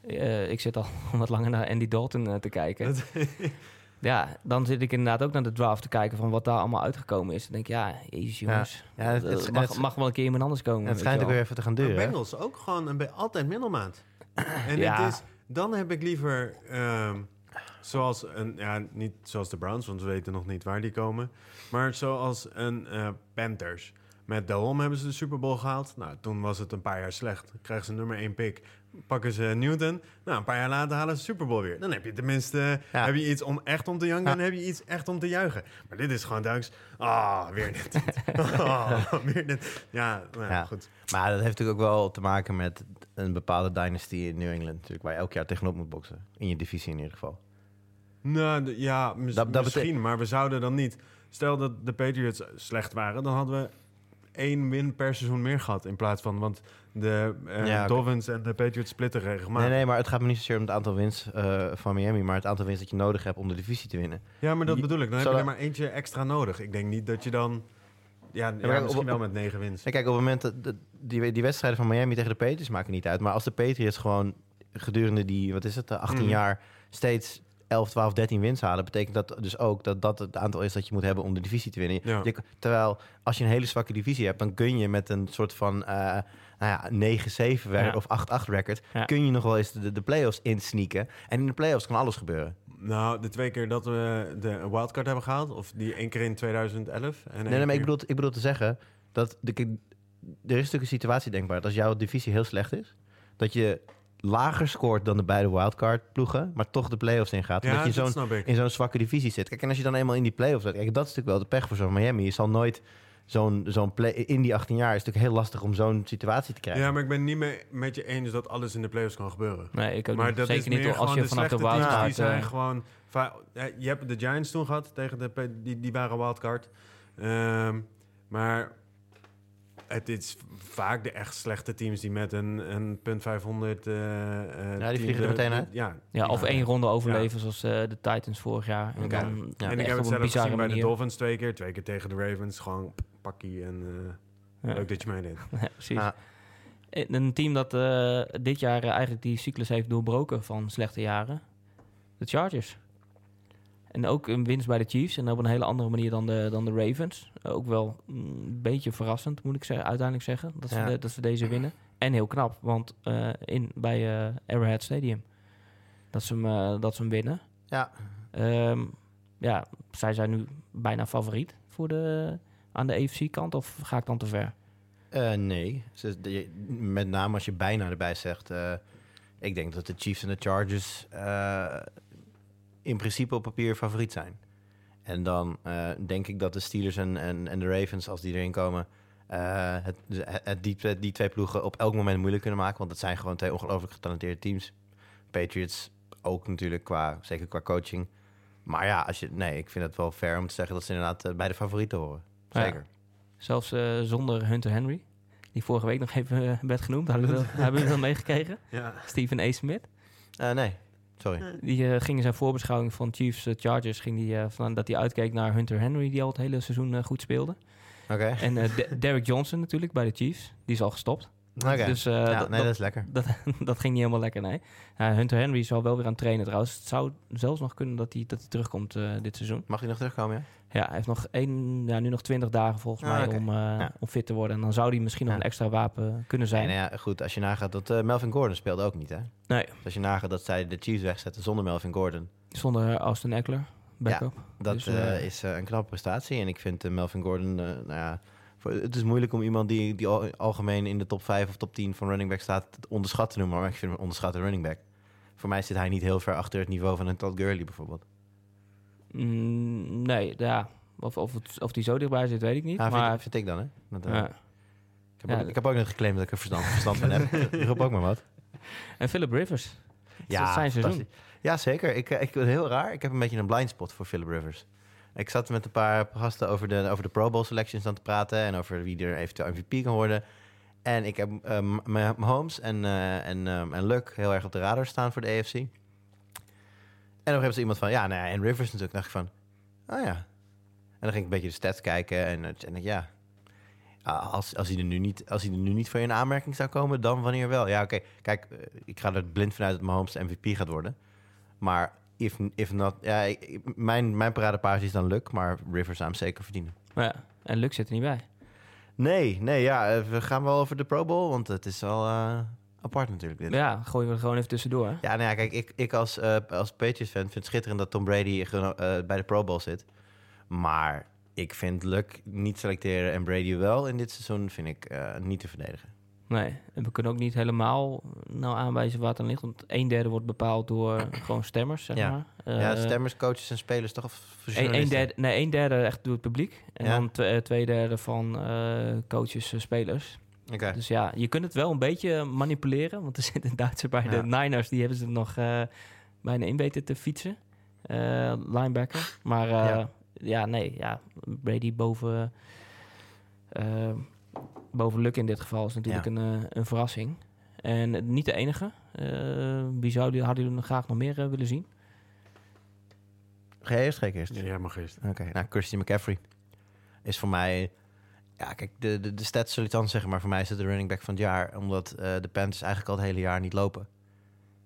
eh, ik zit al wat langer naar Andy Dalton eh, te kijken. Ja, dan zit ik inderdaad ook naar de draft te kijken van wat daar allemaal uitgekomen is. Dan denk ik, ja, jezus jongens. Ja, het, Eh, het, mag, het- mag wel een keer iemand anders komen. het schijnt ook weer even te gaan De duren. Bengals ook gewoon een altijd middelmaat. En Ja. het is, dan heb ik liever, ehm, zoals een, ja, niet zoals de Browns, want we weten nog niet waar die komen, maar zoals een eh, Panthers. Met Dahom hebben ze de Super Bowl gehaald. Nou, toen was het een paar jaar slecht. Dan krijgen ze nummer 1 pick. Pakken ze Newton. Nou, een paar jaar later halen ze Super Bowl weer. Dan heb je tenminste Ja. heb je iets om echt om te janken Ja. en heb je iets echt om te juichen. Maar dit is gewoon duidelijk. Ah, weer dit. Ah, weer dit. Ja, nou, ja, goed. Maar dat heeft natuurlijk ook wel te maken met een bepaalde dynasty in New England, natuurlijk, waar je elk jaar tegenop moet boksen. In je divisie in ieder geval. Nou, ja, mis- Dat- dat misschien, maar we zouden dan niet... Stel dat de Patriots slecht waren, dan hadden we één win per seizoen meer gehad in plaats van... Want de eh, Ja. Dolphins en de Patriots splitten regelmatig. Nee, nee, maar het gaat me niet zozeer om het aantal wins eh, van Miami, maar het aantal wins dat je nodig hebt om de divisie te winnen. Ja, maar dat Je- bedoel ik. Dan heb je er maar eentje extra nodig. Ik denk niet dat je dan... Ja, ja, op- misschien op- wel met negen wins. En kijk, op het moment dat de- die, die wedstrijden van Miami tegen de Patriots maken niet uit, maar als de Patriots gewoon gedurende die, wat is het, eh, 18 Mhm. jaar steeds 11, 12, 13 wins halen, betekent dat dus ook dat dat het aantal is dat je moet hebben om de divisie te winnen. Ja. Je- terwijl als je een hele zwakke divisie hebt, dan kun je met een soort van eh, nou ja, 9-7 record Ja. of 8-8 record, kun je nog wel eens de, de playoffs insneaken. En in de playoffs kan alles gebeuren. Nou, de twee keer dat we de wildcard hebben gehaald, of die één keer in 2011. En Nee, nee, maar ik bedoel, ik bedoel te zeggen dat de, er is natuurlijk een situatie denkbaar dat als jouw divisie heel slecht is, dat je lager scoort dan de beide wildcard ploegen, maar toch de playoffs ingaat. Ja, omdat je zo'n, in zo'n zwakke divisie zit. Kijk, en als je dan eenmaal in die playoffs zit, kijk, dat is natuurlijk wel de pech voor zo'n Miami. Je zal nooit zo'n, zo'n play, in die 18 jaar is het natuurlijk heel lastig om zo'n situatie te krijgen. Ja, maar ik ben niet mee, met je eens dat alles in de playoffs kan gebeuren. Nee, ik ook Maar niet. dat Zeker is niet meer als gewoon je de vanaf de slechte teams wildcard... die zijn eh, gewoon... va- eh, Je hebt de Giants toen gehad tegen de... Die, die waren wildcard. Ehm, maar het is vaak de echt slechte teams die met een, een punt 500... eh, eh, Ja, die vliegen er meteen uit? Ja, ja, of één ronde overleven zoals eh, de Titans vorig jaar. En dan Ja. En ik heb het een zelf gezien bij de. Dolphins twee keer. Twee keer tegen de Ravens. Gewoon pakkie en eh, Ja. leuk dat je meedeed. Ja, precies. Een team dat eh, dit jaar eigenlijk die cyclus heeft doorbroken van slechte jaren. De Chargers. En ook een winst bij de Chiefs. En op een hele andere manier dan de, dan de Ravens. Ook wel een beetje verrassend, moet ik zeggen, uiteindelijk zeggen. Dat, ze, Ja. dat ze deze winnen. En heel knap, want eh, in, bij eh Arrowhead Stadium. Dat ze hem, eh, dat ze hem winnen. Ja. Ehm, ja, zij zijn nu bijna favoriet voor de, aan de AFC-kant. Of ga ik dan te ver? Nee, met name als je bijna erbij zegt. ik denk dat de Chiefs en de Chargers in principe op papier favoriet zijn. En dan eh, denk ik dat de Steelers en, en, en de Ravens, als die erin komen, eh, het, het, het die, die twee ploegen op elk moment moeilijk kunnen maken. Want het zijn gewoon twee ongelooflijk getalenteerde teams. Patriots ook natuurlijk, qua, zeker qua coaching. Maar ja, als je, nee, ik vind het wel fair om te zeggen dat ze inderdaad eh, bij de favorieten horen. Ja. Zeker. Zelfs zonder Hunter Henry. Die vorige week nog even werd genoemd. Hebben jullie dat, hebben jullie dat meegekregen? Ja. Stephen A. Smith. Nee, sorry. Die eh, ging in zijn voorbeschouwing van Chiefs eh, Chargers... Ging die, eh, van, dat hij uitkeek naar Hunter Henry... die al het hele seizoen goed speelde. Oké. En eh, De- Derrick Johnson natuurlijk bij de Chiefs. Die is al gestopt. Dus eh, ja, dat, nee, dat is lekker. dat, dat ging niet helemaal lekker, nee. Ja, Hunter Henry is al wel weer aan het trainen trouwens. Het zou zelfs nog kunnen dat hij, dat hij terugkomt eh, dit seizoen. Mag hij nog terugkomen, ja? Ja, hij heeft nog één, ja, nu nog 20 dagen volgens Ah, mij om, eh, Ja. om fit te worden. En dan zou hij misschien nog een extra wapen kunnen zijn. Nee, nou ja, goed, als je nagaat dat eh, Melvin Gordon speelde ook niet, hè? Nee. Dus als je nagaat dat zij de Chiefs wegzetten zonder Melvin Gordon, Zonder Austin Eckler, backup. dat Dus, eh, eh, is eh, een knappe prestatie. En ik vind eh, Melvin Gordon, eh, nou ja, het is moeilijk om iemand die, die al- algemeen in de top 5 of top 10 van running back staat onderschat te noemen. Maar ik vind hem een onderschatte running back. Voor mij zit hij niet heel ver achter het niveau van een Todd Gurley bijvoorbeeld. Mm, nee, ja. Of, of, het, of die zo dichtbij zit, weet ik niet. Ja, maar, vind, vind ik dan, hè? Dat, eh, ja. ik, heb Ja, ook, ik heb ook net geclaimd dat ik er verstand, verstand van heb. Ik roep ook maar wat. En Philip Rivers. Ja, dat zijn seizoen. Ja, zeker. Ik, eh, ik heel raar. Ik heb een beetje een blind spot voor Philip Rivers. Ik zat met een paar gasten over de, over de Pro Bowl selections aan te praten en over wie er eventueel MVP kan worden. En ik heb eh, M- Mahomes en, eh en, ehm, en Luck heel erg op de radar staan voor de AFC. En dan hebben ze iemand van, ja, nou ja, en Rivers natuurlijk. dacht ik van, oh ja. En dan ging ik een beetje de stats kijken en, eh, en ja, als, als, hij er nu niet, als hij er nu niet voor in aanmerking zou komen, dan wanneer wel? Ja, oké. Kijk, eh, ik ga er blind vanuit dat Mahomes MVP gaat worden. Maar if, if not... Ja, ik- mijn, mijn paradepaars is dan Luck, maar Rivers zou hem zeker verdienen. Ja. En Luc zit er niet bij. Nee, nee, ja. eh, We gaan wel over de Pro Bowl, want het is wel eh, apart natuurlijk dit. Ja, gooien we er gewoon even tussendoor. hè? Ja, nou ja, kijk, ik, ik als, eh als Patriots-fan vind het schitterend dat Tom Brady bij de Pro Bowl zit. Maar ik vind Luck niet selecteren en Brady wel in dit seizoen vind ik niet te verdedigen. Nee, en we kunnen ook niet helemaal nou aanwijzen waar het aan ligt. Want een derde wordt bepaald door gewoon stemmers, zeg Ja. maar. ja, Eh, stemmers, coaches en spelers toch? Of Een, een derde, nee, een derde echt door het publiek. En Ja. dan twe- eh, twee derde van eh, coaches, eh, spelers. Oké. Dus ja, je kunt het wel een beetje manipuleren. Want er zit een Duitser bij Ja. de Niners. Die hebben ze nog eh, bijna in weten te fietsen. Eh, linebacker. Maar eh, Ja. nee. Ja, Brady boven, eh boven Luck in dit geval is natuurlijk Ja. een, eh, een verrassing. En niet de enige. Eh, wie zou die, hadden jullie graag nog meer eh, willen zien? Ga jij eerst? Ga ik eerst? Ja, jij mag eerst. Oké, nou, Christian McCaffrey is voor mij... Ja, kijk, de, de, de stats zullen het dan zeggen, maar voor mij is het de running back van het jaar. Omdat eh, de Panthers eigenlijk al het hele jaar niet lopen.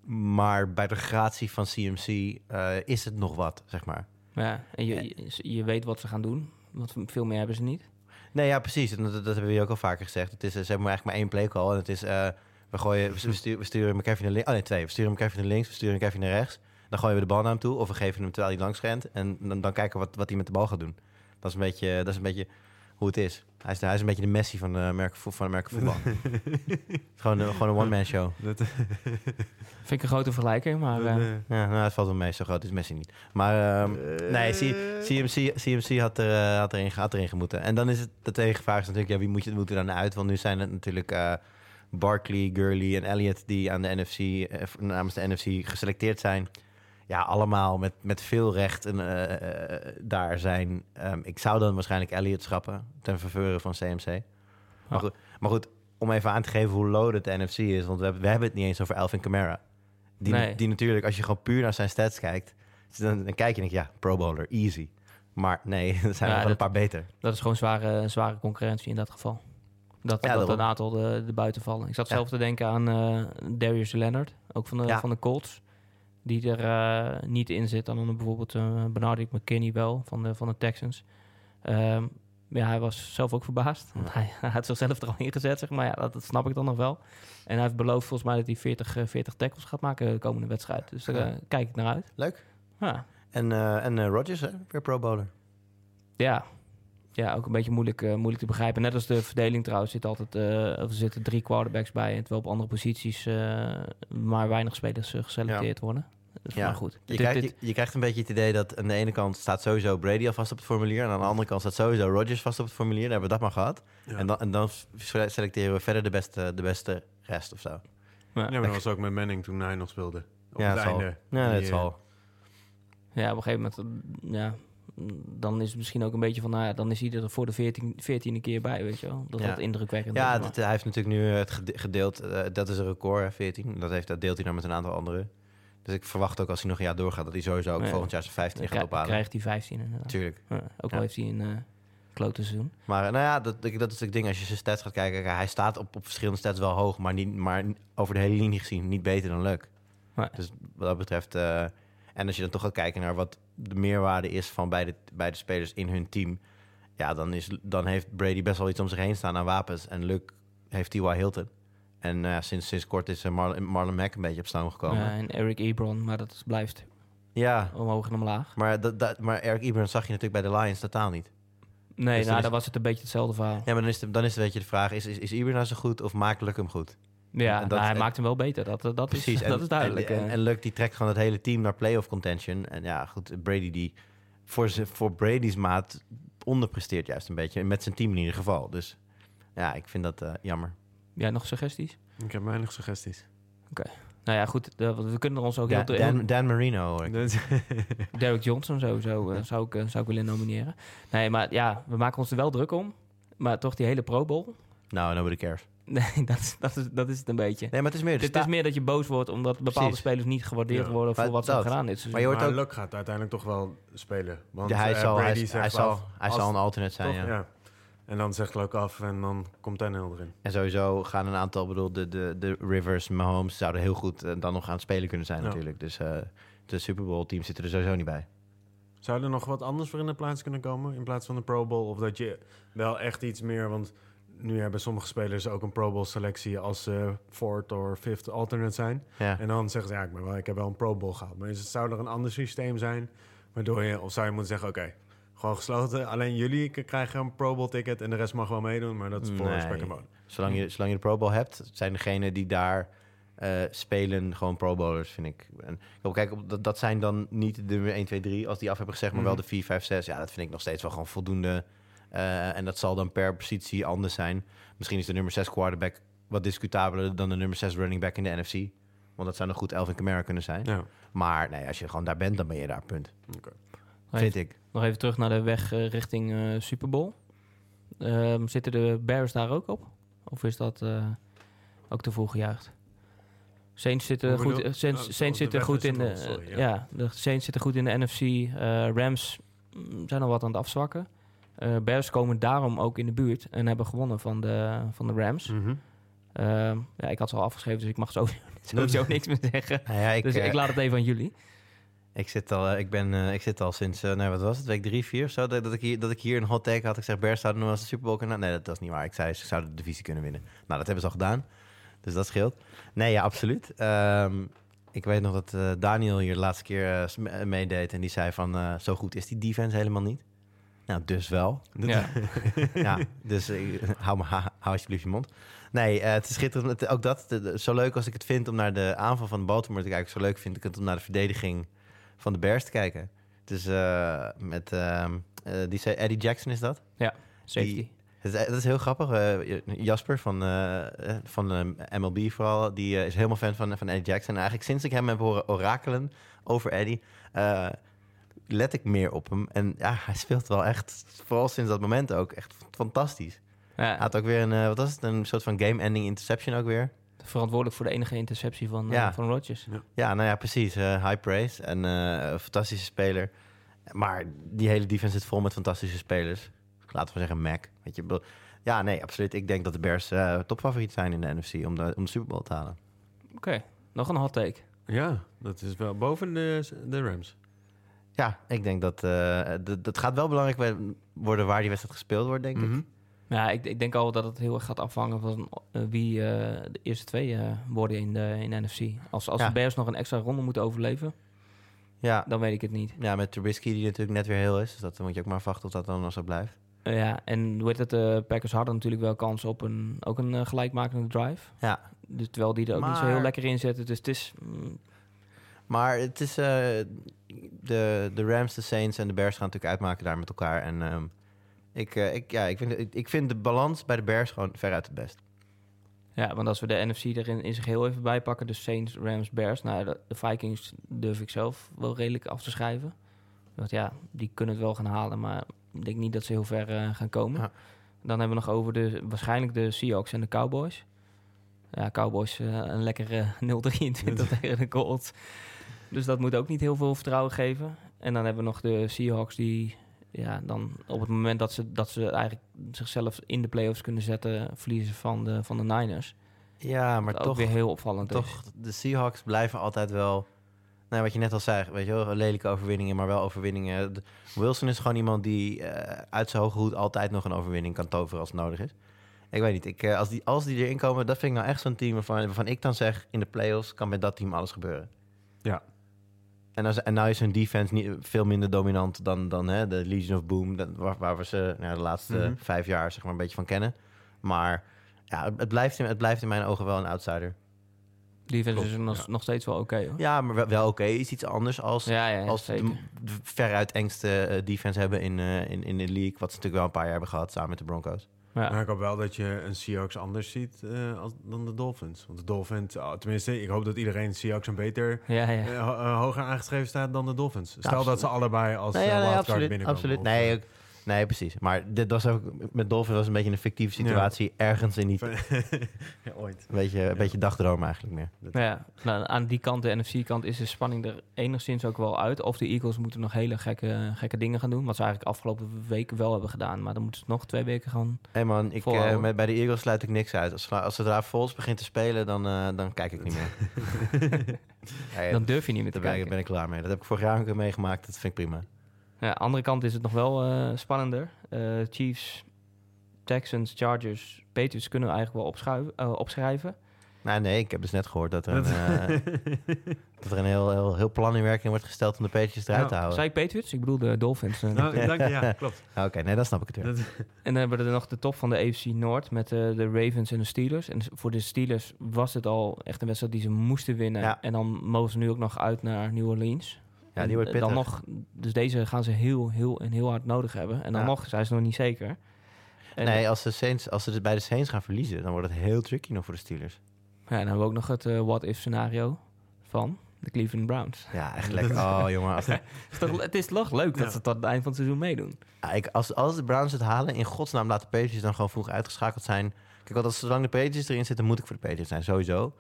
Maar bij de gratie van CMC eh, is het nog wat, zeg maar. Ja, en je, je, je weet wat ze gaan doen. Want veel meer hebben ze niet. Nee, ja, precies. Dat, dat hebben we ook al vaker gezegd. Het is, eh, ze hebben eigenlijk maar één play call. En het is, eh, we, gooien, we, sturen, we sturen McCaffrey naar links. Oh nee, twee. We sturen McCaffrey naar links, we sturen naar rechts. Dan gooien we de bal naar hem toe. Of we geven hem terwijl hij langs rent. En dan, dan kijken we wat, wat hij met de bal gaat doen. Dat is een beetje, dat is een beetje hoe het is. Hij is, hij is een beetje de Messi van de merk, van de merk voetbal. Het is gewoon, een- gewoon een one-man show. Dat, Vind ik een grote vergelijking, maar... dat, eh, eh, Ja, nou, het valt wel mee. Zo groot is Messi niet. Maar ehm, nee, C- CMC, CMC had, er, had, erin, had erin gemoeten. En dan is het de tegenvraag is natuurlijk, ja, wie moet je moet er dan uit? Want nu zijn het natuurlijk eh, Barkley, Gurley en Elliott die aan de NFC, namens de NFC geselecteerd zijn. Ja, allemaal met, met veel recht en, eh, eh, daar zijn. Ehm, ik zou dan waarschijnlijk Elliott schrappen ten faveur van CMC. Maar, Ja. goed, maar goed, om even aan te geven hoe loaded de NFC is. Want we hebben, we hebben het niet eens over Alvin Kamara. Die, Nee. die natuurlijk, als je gewoon puur naar zijn stats kijkt, dan, dan kijk je en denk je, ja, pro bowler, easy. Maar nee, er zijn Ja, er dat- een paar beter. Dat is gewoon zware, zware concurrentie in dat geval. Dat, Ja, dat een aantal de, de buiten vallen. Ik zat Ja. zelf te denken aan eh, Darius Leonard, ook van de, van de Colts. Die er eh, niet in zit. Dan bijvoorbeeld uh, Bernard McKinney wel, van de, van de Texans. Ehm, ja, hij was zelf ook verbaasd. Want hij, hij had zichzelf er al ingezet, zeg maar. Ja, dat, dat snap ik dan nog wel. En hij heeft beloofd volgens mij dat hij 40, eh, 40 tackles gaat maken de komende wedstrijd. Dus daar Ja. eh, kijk ik naar uit. Leuk. Ja, En, eh en eh, Rodgers, hè? weer pro bowler. Ja. Ja, ook een beetje moeilijk, eh, moeilijk te begrijpen. Net als de verdeling trouwens zit altijd, eh, of er zitten drie quarterbacks bij. En terwijl op andere posities eh, maar weinig spelers geselecteerd worden. Dus Ja. maar goed. Je, Dit- krijgt, dit- je, je krijgt een beetje het idee dat aan de ene kant staat sowieso Brady al vast op het formulier. En aan de andere kant staat sowieso Rodgers vast op het formulier. Dan hebben we dat maar gehad. ja. En, dan, en dan selecteren we verder de beste, de beste rest of zo. ja. Maar dat was ook met Manning toen hij nog speelde. Op ja, het dat zal. einde. Ja, dat zal. ja, op een gegeven moment, ja, dan is het misschien ook een beetje van, nou ja, dan is hij er voor de 14, 14e keer bij, weet je wel. Dat Ja. dat indrukwekkend Ja, dat, hij heeft natuurlijk nu het gede- gedeeld. eh, dat is een record, hè, 14. Dat, heeft, dat deelt hij dan met een aantal anderen. Dus ik verwacht ook als hij nog een jaar doorgaat... dat hij sowieso ook Ja. volgend jaar zijn 15 dan gaat ophalen. krijgt hij 15 inderdaad. Natuurlijk. Ja, ook al heeft hij een eh klote seizoen. Maar eh, nou ja, dat, dat is het ding. Als je zijn stats gaat kijken... kijk, hij staat op, op verschillende stats wel hoog... maar, niet, maar over de hele linie gezien niet beter dan Luck. Nee. Dus wat dat betreft... eh, en als je dan toch gaat kijken naar wat de meerwaarde is... van beide, beide spelers in hun team... ja, dan, is, dan heeft Brady best wel iets om zich heen staan aan wapens. En Luck heeft T.Y. Hilton. En eh, sinds, sinds kort is eh, Marlon, Marlon Mack een beetje op stoom gekomen. Ja, en Eric Ebron, maar dat blijft Ja, omhoog en omlaag. maar, dat, dat, maar Eric Ebron zag je natuurlijk bij de Lions totaal niet. Nee, Dus dan nou, is- dan was het een beetje hetzelfde verhaal. Ja, maar dan is, de, dan is een beetje de vraag, is, is, is Ibra nou zo goed of maakt Luck hem goed? Ja, En dat- nou, hij en- maakt hem wel beter. Dat, dat, Precies, is, en, dat is duidelijk. En, en, en Luck die trekt gewoon het hele team naar playoff contention. En ja, goed, Brady die voor, voor Brady's maat onderpresteert juist een beetje. Met zijn team in ieder geval. Dus ja, ik vind dat eh, jammer. ja, nog suggesties? Ik heb weinig suggesties. Nou ja, goed. we kunnen ons ook Ja, heel... Dan, Dan Marino hoor ik. Derek Johnson sowieso eh, zou, ik, eh, zou ik willen nomineren. Nee, maar ja, we maken ons er wel druk om. Maar toch die hele Pro Bowl... Nou, nobody cares. Nee, dat, is- dat, is, dat is het een beetje. Nee, maar het is meer... de Het is meer dat je boos wordt omdat bepaalde Precies. spelers niet gewaardeerd Ja, worden voor maar wat ze dat. gedaan seizoen. Maar je hoort maar ook- Luck gaat uiteindelijk toch wel spelen. Want Ja, hij, eh, zal, hij, Brady hij, zegt zal, af, hij als- zal een alternate zijn, toch? ja. ja. En dan zegt Luck af en dan komt Tannehill erin. En sowieso gaan een aantal, bedoel, de, de, de Rivers, Mahomes zouden heel goed eh, dan nog aan het spelen kunnen zijn Ja. natuurlijk. Dus eh, de Super Bowl team zit er sowieso niet bij. Zou er nog wat anders voor in de plaats kunnen komen in plaats van de Pro Bowl? Of dat je wel echt iets meer, want nu hebben sommige spelers ook een Pro Bowl selectie als ze fourth of fifth alternate zijn. Ja. En dan zeggen ze, ja, ik, ben wel, ik heb wel een Pro Bowl gehad. Maar is het, zou er een ander systeem zijn waardoor je, of zou je moeten zeggen, oké, gewoon gesloten. Alleen jullie krijgen een Pro Bowl ticket en de rest mag wel meedoen, maar dat is voor Nee. spek en bonen. Zolang, je, zolang je de Pro Bowl hebt, zijn degenen die daar eh, spelen gewoon Pro Bowlers, vind ik. En, kijk, dat, dat zijn dan niet de nummer 1, 2, 3 als die af hebben gezegd, maar wel Mhm. de 4, 5, 6. Ja, dat vind ik nog steeds wel gewoon voldoende. Eh, en dat zal dan per positie anders zijn. Misschien is de nummer 6 quarterback wat discutabeler dan de nummer 6 running back in de NFC. Want dat zou nog goed Elvin Kamara kunnen zijn. Ja. Maar nee, als je gewoon daar bent, dan ben je daar, punt. Vind even, ik. nog even terug naar de weg eh, richting eh, Super Bowl. Ehm, zitten de Bears daar ook op? Of is dat eh, ook te vroeg gejuicht? Saints zitten goed, Saints, Oh, Saints zitten goed in de, sorry, ja. ja. de Saints zitten goed in de NFC. eh, Rams mm, zijn al wat aan het afzwakken. Eh, Bears komen daarom ook in de buurt en hebben gewonnen van de, van de Rams. Mhm. Ehm, ja, ik had ze al afgeschreven, dus ik mag sowieso, sowieso niks meer zeggen. Nou ja, ik, dus eh, ik laat het even aan jullie. Ik zit al, eh, ik ben, eh, ik zit al sinds, eh, nou wat was het, week drie, vier of zo, dat, dat, ik hier, dat ik hier een hot take had. Ik zeg, Bears zouden nog wel eens de Super Bowl kunnen. Nee, dat was niet waar. Ik zei, ze zouden de divisie kunnen winnen. Nou, dat hebben ze al gedaan. Dus dat scheelt. Nee, ja, absoluut. Ehm, ik weet nog dat eh, Daniel hier de laatste keer eh, eh, meedeed en die zei van, eh, zo goed is die defense helemaal niet. Nou, dus wel. Ja. ja, dus eh, hou, maar, hou alsjeblieft je mond. Nee, eh, het is schitterend. Het- ook dat, de- de- zo leuk als ik het vind om naar de aanval van Baltimore te kijken, zo leuk vind ik het om naar de verdediging van de Bears te kijken. Dus eh, met ehm, eh, die zei Eddie Jackson is dat. Safety. Die- Het is, dat is heel grappig. Jasper van, van eh, MLB vooral, die is helemaal fan van, van Eddie Jackson. En eigenlijk sinds ik hem heb horen orakelen over Eddie, let ik meer op hem. En ja, hij speelt wel echt, vooral sinds dat moment ook, echt fantastisch. Ja, Hij had ook weer een, eh, wat was het, een soort van game-ending interception ook weer. verantwoordelijk voor de enige interceptie van, eh, Ja. van Rodgers. Ja, nou ja, precies. eh, high praise en eh, een fantastische speler. Maar die hele defense zit vol met fantastische spelers. Laten we zeggen Mac. Weet je, ja, nee, absoluut. Ik denk dat de Bears eh topfavoriet zijn in de NFC om de, om de Super Bowl te halen. Oké, nog een hot take. Ja, dat is wel boven de, de Rams. Ja, ik denk dat eh, dat- dat gaat wel belangrijk worden waar die wedstrijd gespeeld wordt, denk ik. Mhm. Ja, ik, ik denk al dat het heel erg gaat afhangen van eh, wie eh, de eerste twee eh, worden in de, in de NFC. Als, als Ja. de Bears nog een extra ronde moeten overleven, Ja, dan weet ik het niet. ja, met Trubisky die natuurlijk net weer heel is. Dus dat moet je ook maar afwachten of dat dan nog zo blijft. Eh, ja, en hoe heet het, de Packers hadden natuurlijk wel kans op een, ook een eh, gelijkmakende drive. Ja, Dus, terwijl die er ook niet zo heel lekker in zetten. Dus het is... mm, Maar het is. eh, de, de Rams, de Saints en de Bears gaan natuurlijk uitmaken daar met elkaar. En ehm, ik, eh, ik, ja, ik, vind, ik, ik vind de balans bij de Bears gewoon veruit het best. ja, want als we de NFC erin in zich heel even bijpakken, de Saints, Rams, Bears. Nou, de, de Vikings durf ik zelf wel redelijk af te schrijven. Want ja, die kunnen het wel gaan halen, maar ik denk niet dat ze heel ver eh, gaan komen. Ja. Dan hebben we nog over de, waarschijnlijk de Seahawks en de Cowboys. Ja, Cowboys eh, een lekkere 0-23 tegen de Colts. Dus dat moet ook niet heel veel vertrouwen geven. En dan hebben we nog de Seahawks die ja, dan op het moment dat ze, dat ze eigenlijk zichzelf in de playoffs kunnen zetten, verliezen van de, van de Niners. Ja, maar Wat ook toch, weer heel opvallend is. toch, de Seahawks blijven altijd wel. Nou, wat je net al zei, weet je wel, lelijke overwinningen, maar wel overwinningen. Wilson is gewoon iemand die eh, uit zijn hoge hoed altijd nog een overwinning kan toveren als het nodig is. Ik weet niet, ik, eh, als, die, als die erin komen, dat vind ik nou echt zo'n team waarvan, waarvan ik dan zeg, in de playoffs kan met dat team alles gebeuren. Ja. En, als, en nou is hun defense niet, veel minder dominant dan, dan hè, de Legion of Boom, dat, waar, waar we ze nou, de laatste Mhm. vijf jaar zeg maar, een beetje van kennen. Maar ja, het, het blijft in, het blijft in mijn ogen wel een outsider. Defense Klopt, is nog, ja. nog steeds wel oké hoor. Ja, maar wel, wel oké. Is iets anders als, Ja, ja, ja, als de veruit engste eh, defense hebben in, eh, in, in de league. Wat ze natuurlijk wel een paar jaar hebben gehad samen met de Broncos. Ja. Maar ik hoop wel dat je een Seahawks anders ziet eh, als, dan de Dolphins. Want de Dolphins, oh, tenminste, ik hoop dat iedereen Seahawks een beter Ja, ja. eh, eh, hoger aangeschreven staat dan de Dolphins. Stel absoluut. dat ze allebei als Nee, ja, nee, wildcard absoluut. binnenkomen. absoluut. Of, Nee, nee, precies. Maar dit was ook, met Dolphins was een beetje een fictieve situatie. Ergens in niet. ja, ooit. Een beetje, een beetje dagdroom eigenlijk meer. Ja, nou, aan die kant, de NFC-kant, is de spanning er enigszins ook wel uit. Of de Eagles moeten nog hele gekke, gekke dingen gaan doen. Wat ze eigenlijk afgelopen weken wel hebben gedaan. Maar dan moeten ze nog twee weken gaan. Hé man, ik, eh, met, bij de Eagles sluit ik niks uit. Als, als zodra Vols begint te spelen, dan, eh, dan kijk ik niet meer. Dan durf je niet meer te daar ben, ik, kijken. ben ik klaar mee. Dat heb ik vorig jaar ook meegemaakt. Dat vind ik prima. Ja, andere kant is het nog wel eh, spannender. Eh, Chiefs, Texans, Chargers, Patriots kunnen we eigenlijk wel opschuiven, eh, opschrijven. Nou, nee, ik heb dus net gehoord dat er een, eh, dat er een heel, heel, heel plan in werking wordt gesteld om de Patriots eruit te houden. Zei ik Patriots? Ik bedoel de Dolphins. nou, dank je, ja, klopt. Oké, nee, dan snap ik het weer. Dat- En dan hebben we er nog de top van de AFC Noord met eh, de Ravens en de Steelers. En voor de Steelers was het al echt een wedstrijd die ze moesten winnen. Ja. En dan mogen ze nu ook nog uit naar New Orleans. Ja, die wordt eh, dan nog, Dus deze gaan ze heel, heel en heel hard nodig hebben. En dan Ja. nog zijn ze nog niet zeker. En, Nee, als, de Saints, als ze bij de Saints gaan verliezen, dan wordt het heel tricky nog voor de Steelers. Ja, dan hebben we ook nog het eh, what-if scenario van de Cleveland Browns. Ja, echt lekker. Oh, jongen. Als, Het is toch, het is toch leuk dat Ja. ze tot het eind van het seizoen meedoen. Ja, ik, als, als de Browns het halen, in godsnaam laten de Patriots dan gewoon vroeg uitgeschakeld zijn. Kijk, want als zolang de Patriots erin zitten, moet ik voor de Patriots zijn, sowieso.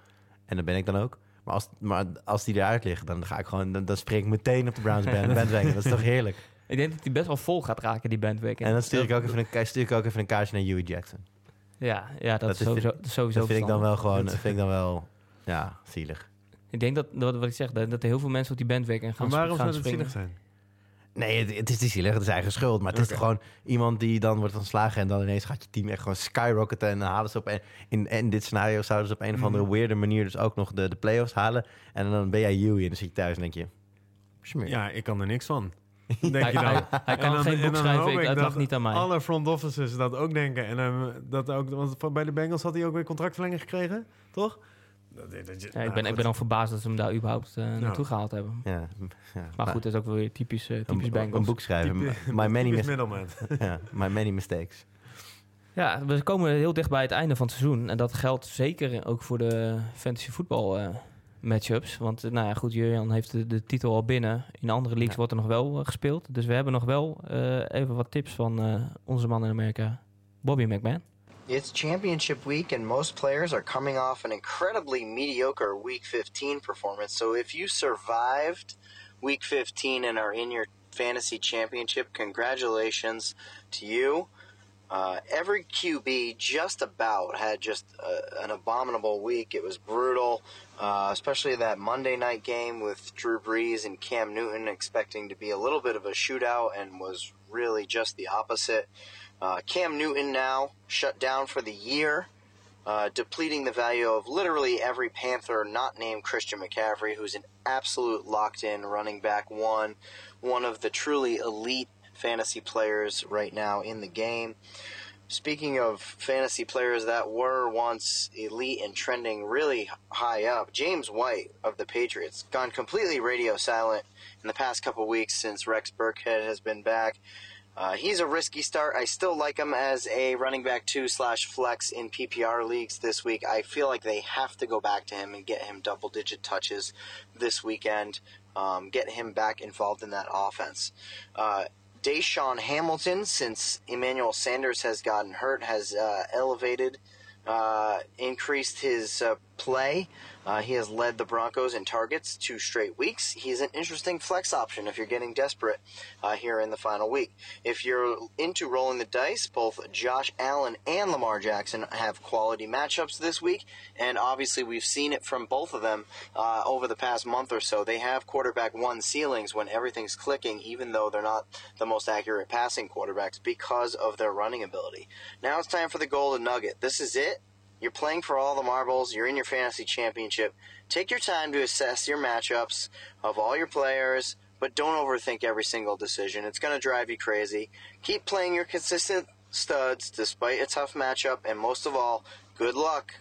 En dat ben ik dan ook. Maar als, maar als die eruit liggen, dan ga ik gewoon, dan, dan spring ik meteen op de Browns band, bandwagon. Dat is toch heerlijk. Ik denk dat die best wel vol gaat raken, die bandwagon. En dan stuur ik ook even een, stuur ik ook even een kaartje naar Huey Jackson. Ja, ja dat, Dat is sowieso, dat is sowieso Dat vind ik dan wel gewoon, dat vind ik dan wel, ja, zielig. Ik denk dat, dat wat ik zeg, dat, dat er heel veel mensen op die bandwagon gaan, Maar waarom gaan zou springen. zielig zijn? Nee, het, het is niet zielig, het is eigen schuld. Maar het is gewoon iemand die dan wordt ontslagen... en dan ineens gaat je team echt gewoon skyrocketen... en dan halen ze op een, in, in dit scenario zouden ze op een of andere Mhm. weirde manier... dus ook nog de, de playoffs halen. En dan ben jij Huey en dan zit je thuis en denk je... Smeer. Ja, ik kan er niks van. Denk Hij, je dan. hij, hij kan En dan- geen en boek dan schrijven, ik, dat lag niet aan mij. Alle front offices dat ook denken. En dat ook, want bij de Bengals had hij ook weer contractverlenging gekregen, toch? Dat, dat, dat- Ja, ik, nou, ben, ik ben dan verbaasd dat ze hem daar überhaupt eh, naartoe gehaald hebben. Ja, ja. Maar goed, dat is ook wel weer typisch, eh, typisch een, Bengals. een boek schrijven. Type- my, many ja, my many mistakes. Ja, we komen heel dicht bij het einde van het seizoen. En dat geldt zeker ook voor de fantasy voetbal eh, matchups. Want nou ja, goed, Jurjan heeft de, de titel al binnen. In andere leagues Ja. wordt er nog wel gespeeld. Dus we hebben nog wel eh, even wat tips van eh, onze man in Amerika, Bobby McMahon. It's championship week, and most players are coming off an incredibly mediocre Week 15 performance. So if you survived Week 15 and are in your fantasy championship, congratulations to you. Uh, every QB just about had just uh, an abominable week. It was brutal, uh, especially that Monday night game with Drew Brees and Cam Newton, expecting to be a little bit of a shootout, and was really just the opposite. Uh, Cam Newton now shut down for the year, uh, depleting the value of literally every Panther not named Christian McCaffrey, who's an absolute locked in running back one, one of the truly elite fantasy players right now in the game. Speaking of fantasy players that were once elite and trending really high up, James White of the Patriots gone completely radio silent in the past couple weeks since Rex Burkhead has been back. Uh, he's a risky start. I still like him as a running back two slash flex in PPR leagues this week. I feel like they have to go back to him and get him double digit touches this weekend. Um, get him back involved in that offense. Uh, Deshaun Hamilton, since Emmanuel Sanders has gotten hurt, has uh, elevated, uh, increased his uh, play. Uh, he has led the Broncos in targets two straight weeks. He's an interesting flex option if you're getting desperate uh, here in the final week. If you're into rolling the dice, both Josh Allen and Lamar Jackson have quality matchups this week, and obviously we've seen it from both of them uh, over the past month or so. They have quarterback one ceilings when everything's clicking, even though they're not the most accurate passing quarterbacks because of their running ability. Now it's time for the golden nugget. This is it. You're playing for all the marbles. You're in your fantasy championship. Take your time to assess your matchups of all your players, but don't overthink every single decision. It's going to drive you crazy. Keep playing your consistent studs despite a tough matchup, and most of all, good luck.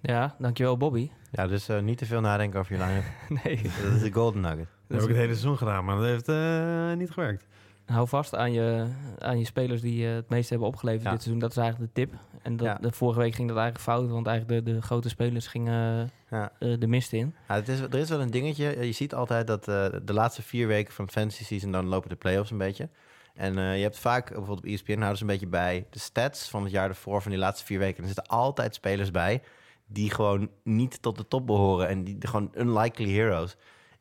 Ja, dankjewel Bobby. Ja, dus eh, niet te veel nadenken over je line nee. Dat is de golden nugget. Dat heb ik het hele seizoen gedaan, maar dat heeft eh, niet gewerkt. Hou vast aan je, aan je spelers die eh, het meeste hebben opgeleverd Ja. dit seizoen. Dat is eigenlijk de tip. En dat, Ja. de vorige week ging dat eigenlijk fout, want eigenlijk de, de grote spelers gingen Ja. eh, de mist in. Ja, het is, er is wel een dingetje. Je ziet altijd dat eh, de laatste vier weken van fantasy season... dan lopen de playoffs een beetje. En je hebt vaak, bijvoorbeeld op ESPN... houden ze een beetje bij de stats van het jaar ervoor... van die laatste vier weken. En er zitten altijd spelers bij... die gewoon niet tot de top behoren. En die gewoon unlikely heroes.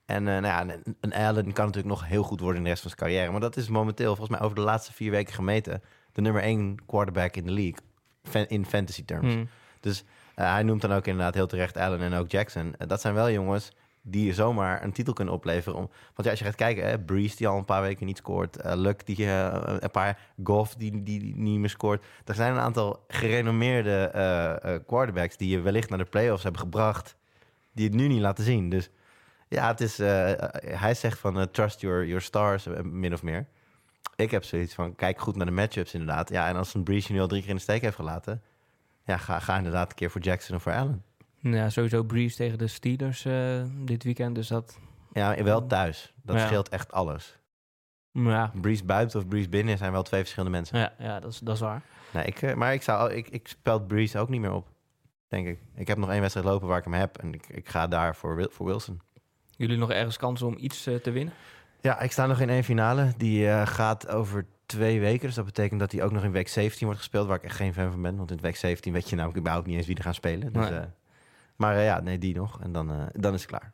En eh, nou ja, een, een Allen kan natuurlijk nog heel goed worden in de rest van zijn carrière. Maar dat is momenteel, volgens mij over de laatste vier weken gemeten... de nummer één quarterback in de league. In fantasy terms. Hmm. Dus eh, hij noemt dan ook inderdaad heel terecht Allen en ook Jackson. Eh, dat zijn wel jongens die zomaar een titel kunnen opleveren. Om, want ja, als je gaat kijken, hè, Breeze die al een paar weken niet scoort. Luck die een paar Goff die, die, die niet meer scoort. Er zijn een aantal gerenommeerde quarterbacks die je wellicht naar de playoffs hebben gebracht. Die het nu niet laten zien. Dus ja, het is, eh, eh, hij zegt van eh, trust your, your stars, min of meer. Ik heb zoiets van, kijk goed naar de matchups inderdaad. Ja, en als een Breeze je nu al drie keer in de steek heeft gelaten... Ja, ga, ga inderdaad een keer voor Jackson of voor Allen. Ja, sowieso Breeze tegen de Steelers dit weekend. Dus dat, Ja, wel thuis. Dat Ja. scheelt echt alles. ja, Breeze buiten of Breeze binnen zijn wel twee verschillende mensen. ja, ja dat, is, dat is waar. Nee, ik, maar ik, zou, ik, ik spel Breeze ook niet meer op, denk ik. Ik heb nog één wedstrijd lopen waar ik hem heb. En ik, ik ga daar voor, voor Wilson. Jullie nog ergens kans om iets eh, te winnen? Ja, ik sta nog in één finale. Die eh, gaat over twee weken. Dus dat betekent dat die ook nog in week 17 wordt gespeeld. Waar ik echt geen fan van ben. Want in week 17 weet je namelijk überhaupt niet eens wie er gaan spelen. Dus, Nee. eh, maar eh, ja, nee, die nog. En dan, eh, dan is het klaar.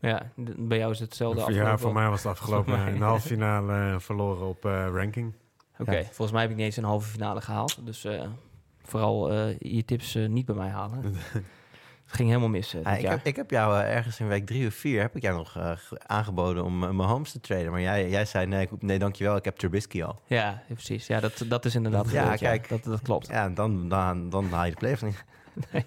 Ja, bij jou is het hetzelfde Ja, afgelopen. voor mij was het afgelopen mij. in de halve finale verloren op eh, ranking. Oké, Ja. volgens mij heb ik niet eens een halve finale gehaald. Dus eh, vooral eh, je tips niet bij mij halen. ging helemaal mis. eh, Ah, ik, heb, ik heb jou eh, ergens in week drie of vier heb ik jou nog eh, ge- aangeboden om mijn homes te traden. Maar jij, jij zei nee, nee, dankjewel, ik heb Trubisky al. Ja, precies. Ja, dat, dat is inderdaad Ja, gebeurd, kijk. Dat, dat klopt. Ja, dan, dan, dan haal je de playoffs niet.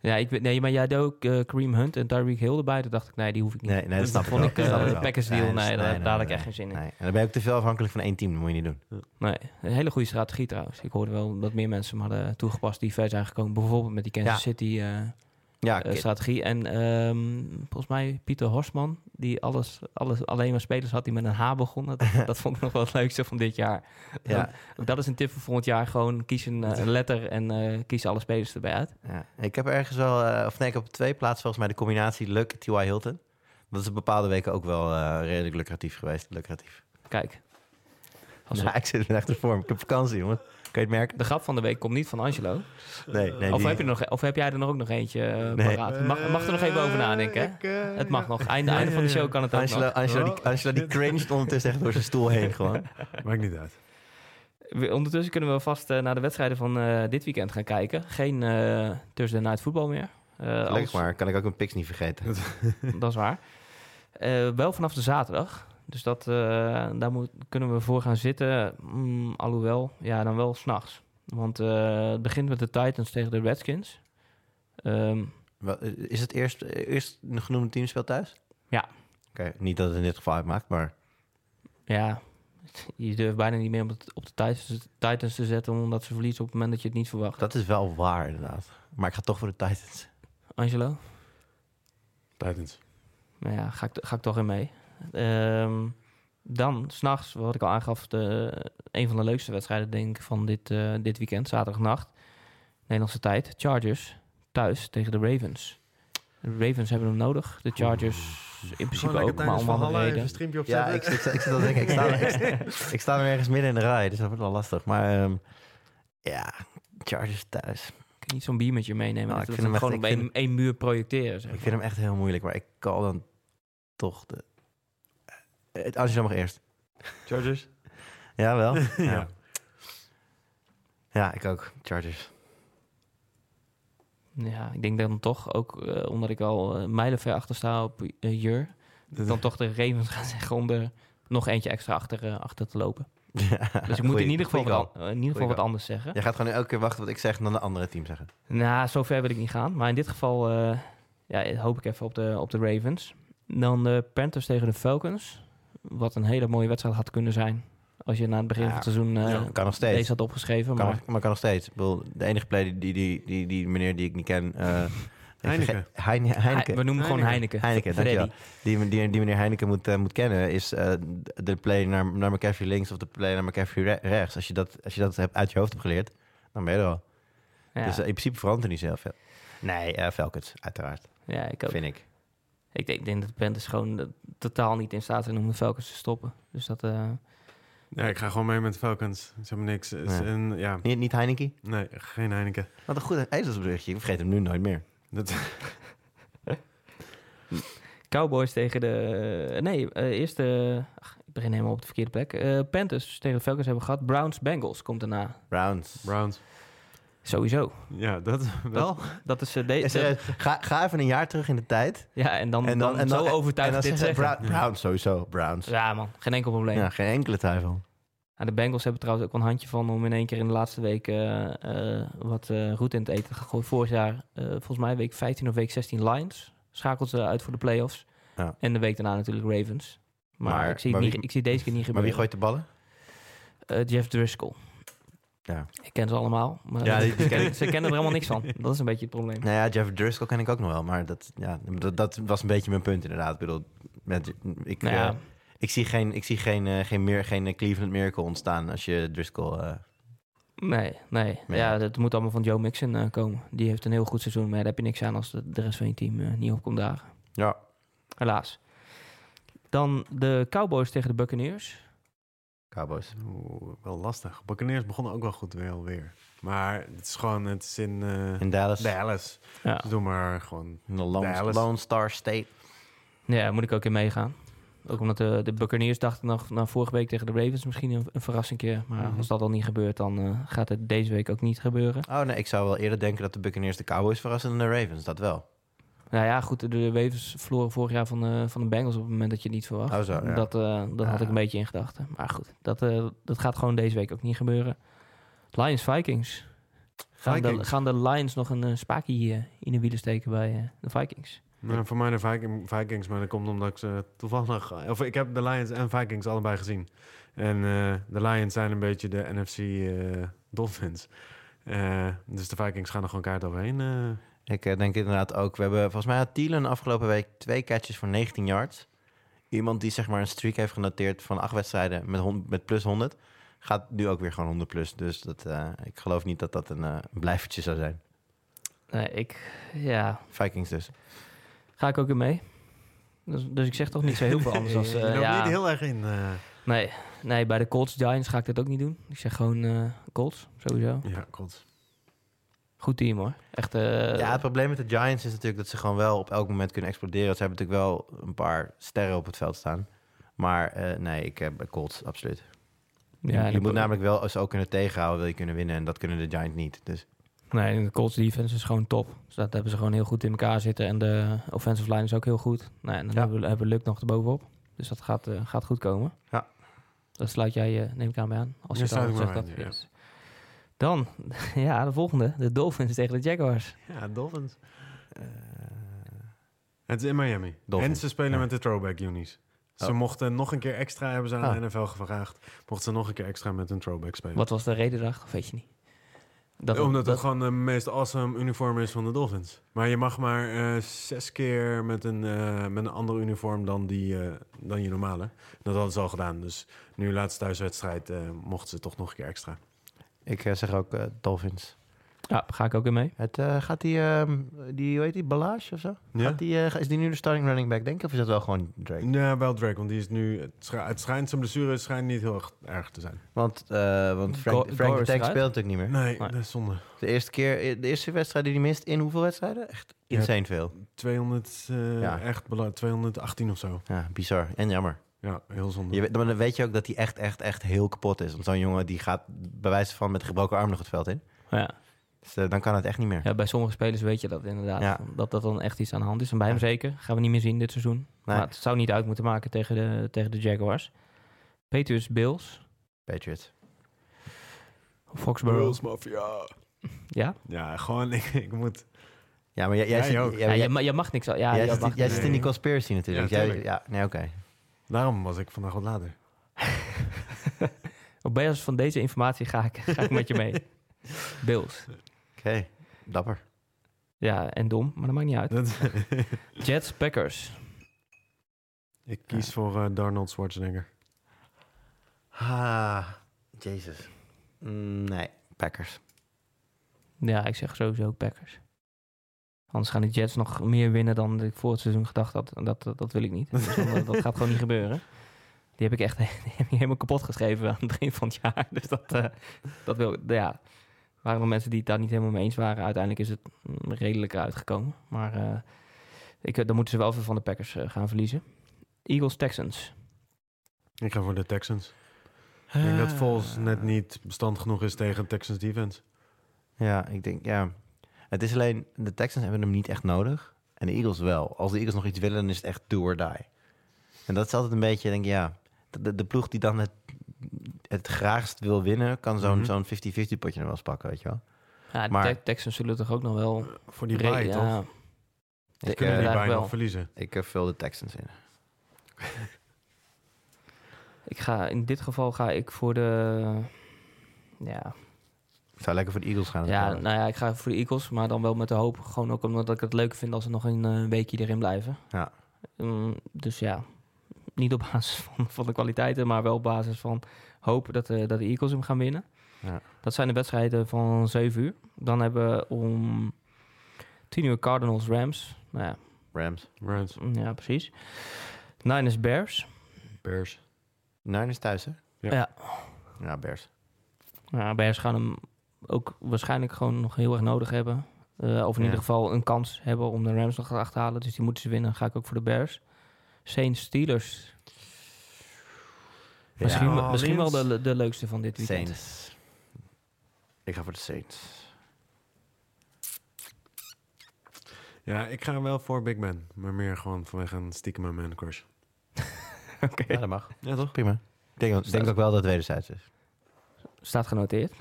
Ja, ik, weet- nee, maar jij had ook eh Kareem Hunt en Tyreek Hill erbij. Toen dacht ik, nee, die hoef ik niet. Nee, nee, dat snap ik vond ik, snap de. Packers deal, nee, dat- daar- daar had ik echt geen zin in. En dan ben je ook te veel afhankelijk van één team, dat moet je niet doen. Nee, een hele goede strategie trouwens. Ik hoorde wel dat meer mensen hem hadden toegepast die ver zijn gekomen. Bijvoorbeeld met die Kansas. City eh, Ja, eh, strategie. En ehm, volgens mij Pieter Horstman, die alles, alles, alleen maar spelers had die met een H begonnen. Dat, dat vond ik nog wel het leukste van dit jaar. ja, Ook dat is een tip voor volgend jaar. Gewoon kies een, eh, een letter en eh, kies alle spelers erbij uit. ja. Ik heb ergens wel, of nee, ik heb op twee plaatsen volgens mij de combinatie Luck, T.Y. Hilton. Dat is op bepaalde weken ook wel redelijk lucratief geweest. Lucratief. Kijk. Als Ja, ik zit in vorm. Ik heb vakantie, jongen. Kan je het merken? De grap van de week komt niet van Angelo. Nee, nee. of, die- heb je nog, of heb jij er nog ook nog eentje eh, Nee. paraat? Mag, mag er nog even over nadenken, hè? Ik, eh, Het mag ja. nog. Einde, Ja, einde ja, van de show kan het ook Angela, nog. Angela, die, Oh, Angela die cringed ondertussen echt door zijn stoel heen gewoon. Maakt niet uit. Ondertussen kunnen we vast eh, naar de wedstrijden van eh, dit weekend gaan kijken. Geen eh Thursday Night voetbal meer. Eh, Gelukkig als- maar, kan ik ook een pix niet vergeten. Dat is waar. Eh, wel vanaf de zaterdag. Dus dat, eh, daar moet, kunnen we voor gaan zitten. Mm, alhoewel, ja, dan wel s'nachts. Want eh, het begint met de Titans tegen de Redskins. Ehm, Wel, eh, Is het eerst, eerst een genoemde team speelt thuis? Ja. Oké, niet dat het in dit geval uitmaakt, maar... ja, je durft bijna niet meer op, de Titans, Titans te zetten... omdat ze verliezen op het moment dat je het niet verwacht. Dat is wel waar, inderdaad. Maar ik ga toch voor de Titans. Angelo? Titans. Nou ja, ga ik, ga ik toch in mee. Ehm, dan, s'nachts, wat ik al aangaf, de, een van de leukste wedstrijden denk ik van dit, eh, dit weekend, zaterdagnacht. Nederlandse tijd. Chargers thuis tegen de Ravens. De Ravens hebben hem nodig. De Chargers in principe ook, maar om andere reden. Ja, ik, ik, ik zit al denken, ik sta, ik, ik sta nu ergens midden in de rij, dus dat wordt wel lastig. Maar ehm, ja, Chargers thuis. Je niet zo'n beamertje meenemen? Nou, dat ik vind hem gewoon echt- op één, muur projecteren. Zeg Ik vind hem echt heel moeilijk, maar ik call dan toch de... Eh, Het Angela mag eerst. Chargers? Ja, wel? Ja. ja. Ja, ik ook. Chargers. Ja, ik denk dan toch, ook eh, omdat ik al eh, mijlenver achter sta op Jur... dan toch de Ravens gaan zeggen om er nog eentje extra achter, eh, achter te lopen. Dus ik moet in ieder geval, wat, in ieder geval wat anders zeggen. Je gaat gewoon nu elke keer wachten wat ik zeg en dan de andere team zeggen. Nou, zover wil ik niet gaan. Maar in dit geval eh, ja, hoop ik even op de, op de Ravens. Dan de Panthers tegen de Falcons. Wat een hele mooie wedstrijd had kunnen zijn. Als je na het begin Ja, van het seizoen eh, Ja, kan nog steeds. deze had opgeschreven. Kan, maar nog- maar kan nog steeds. Ik bedoel, de enige play die, die, die, die, die meneer die ik niet ken... eh, Heineken. Heineken. we noemen gewoon Heineken. Heineken. Heineken, Freddy. dankjewel. Die, die, die meneer Heineken moet, eh, moet kennen is eh, de play naar, naar McCaffrey links of de play naar McCaffrey re- rechts. Als je, dat, als je dat hebt, uit je hoofd hebt geleerd, dan ben je er al. Ja, Dus in principe verandert er niet zo heel veel. Nee, Falcons, uiteraard, ja, ik ook. vind ik. Ik denk, ik denk dat de Panthers gewoon eh, totaal niet in staat zijn om de Falcons te stoppen. Dus dat... eh, Ja, ik ga gewoon mee met de Falcons. Ze hebben niks. Ja. een- ja, Niet, niet Heineken? nee, geen Heineken. Wat een goed ezelsberichtje. Ik vergeet hem nu nooit meer. Dat, Cowboys tegen de... eh, nee, eerst de... ach, ik begin helemaal op de verkeerde plek. Eh, Panthers tegen de Falcons hebben we gehad. Browns, Bengals komt daarna. Browns. Browns. Sowieso. Ja, dat wel. Dat is... de, Ja, de- serieus, ga, ga even een jaar terug in de tijd. ja, en dan, dan, zo overtuigd en dan dit zeggen. Bra- Browns, sowieso. Browns. Ja, Ja man, geen enkel probleem. geen enkele twijfel. Nou, de Bengals hebben trouwens ook een handje van om in één keer in de laatste week eh, eh, wat eh route in het eten gegooid. Vorig jaar, eh, volgens mij week 15 of week 16 Lions. Schakelt ze uit voor de playoffs. Ja. En de week daarna natuurlijk Ravens. Maar, Maar- ik, zie maar het wie- niet, ik zie deze keer niet Maar gebeuren. wie gooit de ballen? Eh, Jeff Driscoll. Ja. Ik ken ze allemaal. Maar Ja, die- die ken ik. ze kennen er helemaal niks van. Dat is een beetje het probleem. Nou ja, Jeff Driscoll ken ik ook nog wel. Maar dat, ja, dat, dat was een beetje mijn punt inderdaad. Ik bedoel, met, ik, Nou ja, eh, ik zie geen, ik zie geen, eh, geen, meer, geen eh, Cleveland Miracle ontstaan als je Driscoll... eh, nee, nee. Ja, dat moet allemaal van Joe Mixon eh, komen. Die heeft een heel goed seizoen. Maar daar heb je niks aan als de, de rest van je team niet op komt dagen. ja, Helaas. Dan de Cowboys tegen de Buccaneers. Cowboys. Oeh, wel lastig. Buccaneers begonnen ook wel goed weer alweer. Maar het is gewoon, het is in eh, In Dallas. Dallas. Ja. Dus doe maar gewoon. In de Lone, Dallas. Lone Star State. Ja, daar moet ik ook in meegaan. Ook omdat de, de Buccaneers dachten nog na vorige week tegen de Ravens misschien een, een verrassing keer. Maar Mhm. als dat al niet gebeurt, dan eh, gaat het deze week ook niet gebeuren. Oh nee, ik zou wel eerder denken dat de Buccaneers de Cowboys verrassen dan de Ravens. Dat wel. Nou ja, goed, de, de Ravens verloren vorig jaar van de, van de Bengals op het moment dat je het niet verwacht. Oh zo, ja. Dat, eh, dat had ik een beetje in gedachten. Maar goed, dat, eh, dat gaat gewoon deze week ook niet gebeuren. Lions-Vikings. Gaan de, Vikings. gaan de Lions nog een uh, spakie eh, in de wielen steken bij eh, de Vikings? Nou, voor mij de Viking- Vikings, maar dat komt omdat ik ze toevallig... Of ik heb de Lions en Vikings allebei gezien. En eh, de Lions zijn een beetje de NFC eh, Dolphins. Eh, dus de Vikings gaan er gewoon kaart overheen. Ik eh, denk inderdaad ook. We hebben volgens mij had Thielen afgelopen week twee catches voor 19 yards. Iemand die zeg maar een streak heeft genoteerd van acht wedstrijden met, met plus 100. Gaat nu ook weer gewoon 100 plus. Dus dat, eh, ik geloof niet dat dat een, eh, een blijvertje zou zijn. Nee, ik... Ja, Vikings dus. ga ik ook in mee. Dus, dus ik zeg toch niet zo heel veel anders als... je eh, loopt ja, niet heel erg in. eh. nee, nee, bij de Colts Giants ga ik dat ook niet doen. Ik zeg gewoon eh, Colts, sowieso. ja, god. Goed team hoor. Echt... eh, ja, het probleem met de Giants is natuurlijk dat ze gewoon wel op elk moment kunnen exploderen. Ze hebben natuurlijk wel een paar sterren op het veld staan. Maar eh, nee, ik heb Colts, absoluut. ja, je moet namelijk wel ze ook kunnen tegenhouden, wil je kunnen winnen. En dat kunnen de Giants niet. Dus Nee, de Colts defense is gewoon top. Dus dat hebben ze gewoon heel goed in elkaar zitten. En de offensive line is ook heel goed. Nou, en dan Ja. hebben, we, hebben we Luck nog erbovenop. Dus dat gaat, eh, gaat goed komen. Ja. Dat sluit jij, eh, neem ik aan, bij aan. Als Ja, je het al sluit ik Dan, ja, de volgende. De Dolphins tegen de Jaguars. Ja, Dolphins. Het is in Miami. Dolphins, En ze spelen ja. met de throwback unis. Ze Oh. mochten nog een keer extra, hebben ze aan Ah. de NFL gevraagd. Mochten ze nog een keer extra met een throwback spelen. Wat was de reden? Of weet je niet? Dat, Omdat dat- het gewoon de meest awesome uniform is van de Dolphins. Maar je mag maar eh, zes keer met een, eh, met een ander uniform dan, die, eh, dan je normale. Dat hadden ze al gedaan. Dus nu laatste thuiswedstrijd eh, mochten ze toch nog een keer extra. Ik eh, zeg ook eh, Dolphins. Ja, ga ik ook in mee. Het, eh, gaat die, ehm, die, hoe heet die, Balage of zo? Ja? Gaat die, is die nu de starting running back, denk ik? Of is dat wel gewoon Drake? Ja, wel Drake, want die is nu... Het, schij- het schijnt, zijn blessure schijnt niet heel erg erg te zijn. Want, eh, want Frank, Go- Frank de Tank speelt natuurlijk niet meer. Nee, Nee. dat is zonde. De eerste keer, de eerste wedstrijd die hij mist in hoeveel wedstrijden? Echt Ja. insane veel. 200, eh, Ja. echt bela- 218 of zo. Ja, bizar. En jammer. Ja, heel zonde. Je weet, maar dan weet je ook dat hij echt, echt, echt heel kapot is. Want zo'n jongen die gaat bij wijze van met gebroken arm nog het veld in. Ja. Dus eh, dan kan het echt niet meer. ja, bij sommige spelers weet je dat inderdaad. Ja. Dat dat dan echt iets aan de hand is. En bij hem zeker. Gaan we niet meer zien dit seizoen. Nee. Maar het zou niet uit moeten maken tegen de, tegen de Jaguars. Patriots Bills. Patriots. Foxborough. Mafia. Ja? Ja, gewoon, ik, ik moet... Ja, maar jij, jij, Jij zit, ook. ja, maar jij, jij mag niks... al- Ja, jij jij zit, mag jij zit in die conspiracy natuurlijk. Ja, Jij- ja, nee, oké. Daarom was ik vandaag wat later. Op basis van deze informatie ga ik, ga ik met je mee. Bills. Oké, dapper. Ja, en dom, maar dat maakt niet uit. Jets, Packers. ik kies voor eh, Darnold Schwarzenegger. Ah, Jezus. Mm, nee, Packers. Ja, ik zeg sowieso ook Packers. Anders gaan de Jets nog meer winnen dan ik voor het seizoen gedacht had. En dat, dat, dat wil ik niet. Dus dat gaat gewoon niet gebeuren. Die heb ik echt die heb ik helemaal kapot geschreven aan het begin van het jaar. Dus dat, eh, dat wil ja. Er waren nog mensen die het daar niet helemaal mee eens waren. Uiteindelijk is het mm, redelijk uitgekomen. Maar eh, ik, dan moeten ze wel veel van de Packers eh, gaan verliezen. Eagles, Texans. Ik ga voor de Texans. Ik denk dat Vols Ah. net niet bestand genoeg is tegen Texans defense. Ja, ik denk, ja. Het is alleen, de Texans hebben hem niet echt nodig. En de Eagles wel. Als de Eagles nog iets willen, dan is het echt do or die. En dat is altijd een beetje, denk ik, ja. De, ploeg die dan het, het graagst wil winnen, kan zo'n Mhm. zo'n 50-50 potje nog wel eens pakken, weet je wel. Ja, de Maar- Te- Texans zullen toch ook nog wel... Voor die bye, ja, toch? Ik, Kunnen eh, die bye wel. nog verliezen? ik eh, vul de Texans in. Ik ga, in dit geval ga ik voor de... Ja, Ik zou lekker voor de Eagles gaan. ja, nou ja, ik ga voor de Eagles, maar dan wel met de hoop. Gewoon ook omdat ik het leuk vind als ze nog een eh, weekje erin blijven. Ja. Mm, dus ja, niet op basis van, van de kwaliteiten, maar wel op basis van hoop dat, de dat de Eagles hem gaan winnen. Ja. Dat zijn de wedstrijden van 7 uur. Dan hebben we om 10 uur Cardinals Rams. Nou ja, Rams. Rams, mm, ja precies. Niners Bears. Bears. Niners thuis, hè? Ja. Ja. Ja, Bears. Ja, Bears gaan hem ook waarschijnlijk gewoon nog heel erg nodig hebben. Eh, of in Ja. ieder geval een kans hebben om de Rams nog te achterhalen. Dus die moeten ze winnen. Dan ga ik ook voor de Bears. Saints Steelers. Misschien, Ja. misschien wel de, de leukste van dit weekend. Saints. Ik ga voor de Saints. Ja, ik ga wel voor Big Ben. Maar meer gewoon vanwege een stiekem man crush. Oké. Ja, dat mag. Ja, toch? Prima. Ik denk, ik denk ook wel dat het wederzijds is. Staat genoteerd.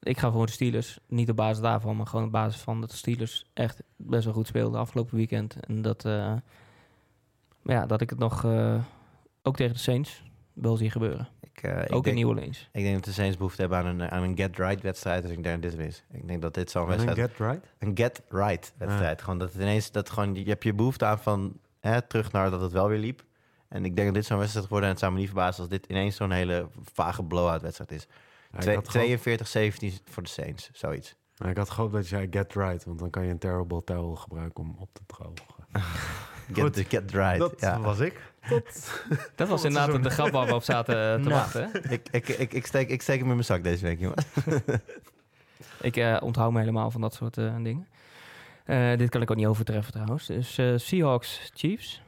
Ik ga voor de Steelers. Niet op basis daarvan, maar gewoon op basis van dat de Steelers echt best wel goed speelden afgelopen weekend. En dat, eh, ja, dat ik het nog eh, ook tegen de Saints wel zie gebeuren. Ik, eh, ik ook in denk, New Orleans. Ik denk dat de Saints behoefte hebben aan een, aan een get-right wedstrijd. Dus ik denk dat dit is. Ik denk dat dit zo'n En een wedstrijd... get right? Een get-right wedstrijd. Gewoon dat het ineens... Dat gewoon, je hebt je behoefte aan van... Hè, terug naar dat het wel weer liep. En ik denk dat dit zo'n wedstrijd wordt. En het zou me niet verbazen als dit ineens zo'n hele vage blowout wedstrijd is. Ja, ik, Twee- had gehoopt, 42-17 voor de Saints. Zoiets. ja, ik had gehoopt dat jij get right. Want dan kan je een terrible towel gebruiken om op te drogen. Get, get right. Dat ja. was ik. Dat was inderdaad de grap waar we op zaten eh, te Nou. wachten. ik, ik, ik, ik, steek, ik steek hem in mijn zak deze week, jongen. Ik eh, onthoud me helemaal van dat soort eh, dingen. Eh, dit kan ik ook niet overtreffen trouwens. Dus Seahawks Chiefs.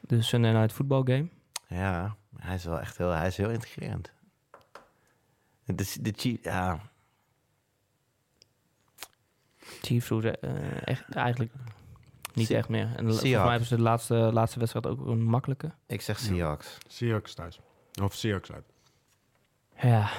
De Sunday Night Football Game. Ja, hij is wel echt heel, hij is heel integrerend. De, de Chiefs, ja, Chiefs doen eh, echt, eigenlijk niet Se- echt meer. En de- volgens mij hebben ze de laatste, laatste wedstrijd ook een makkelijke. ik zeg Seahawks. Seahawks thuis. Of Seahawks uit. Ja.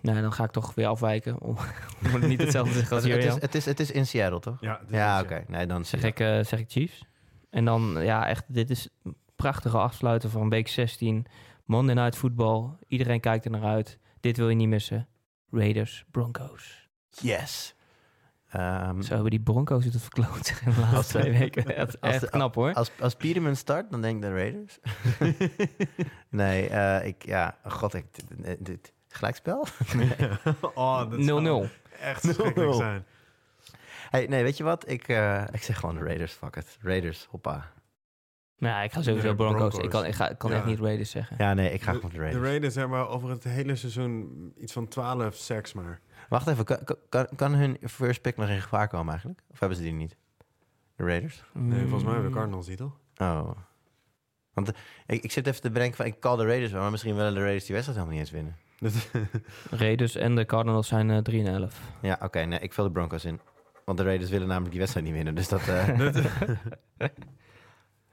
Nee, dan ga ik toch weer afwijken. Om, om het niet hetzelfde te zeggen als het, is, het, is, het is in Seattle, toch? Ja, dit Ja, oké. Nee, dan Zeg ik, eh, zeg ik Chiefs. En dan, ja, echt, dit is een prachtige afsluiten van week 16. Monday Night Football. Iedereen kijkt er naar uit. Dit wil je niet missen. Raiders, Broncos. Yes. Ehm, Zo hebben die Broncos het verkloot in de laatste twee weken. Echt, Als echt knap hoor. als, als Peterman start, dan denk ik de Raiders. nee, eh, ik, ja, god, ik, dit, dit, gelijkspel? oh, dat 0-0. zou echt verschrikkelijk 0-0. zijn. hey, nee, weet je wat? Ik, eh, ik zeg gewoon de Raiders, fuck it. Raiders, hoppa. Nou, ik ga sowieso Broncos. Broncos. Ik kan, ik ga, ik kan Ja. echt niet Raiders zeggen. Ja, nee, ik ga De, gewoon de de Raiders. Raiders hebben over het hele seizoen iets van 12 sacks maar. Wacht even, kan, kan, kan hun first pick nog in gevaar komen eigenlijk? Of hebben ze die niet? De Raiders? Nee, volgens mij hebben de Mm, Cardinals die toch? Oh. Want eh, ik, ik zit even te bedenken van, ik call de Raiders wel, maar misschien willen de Raiders die wedstrijd helemaal niet eens winnen. Raiders en de Cardinals zijn eh 3 en 11. Ja, oké, nee, ik vul de Broncos in. Want de Raiders willen namelijk die wedstrijd niet winnen, dus dat... eh,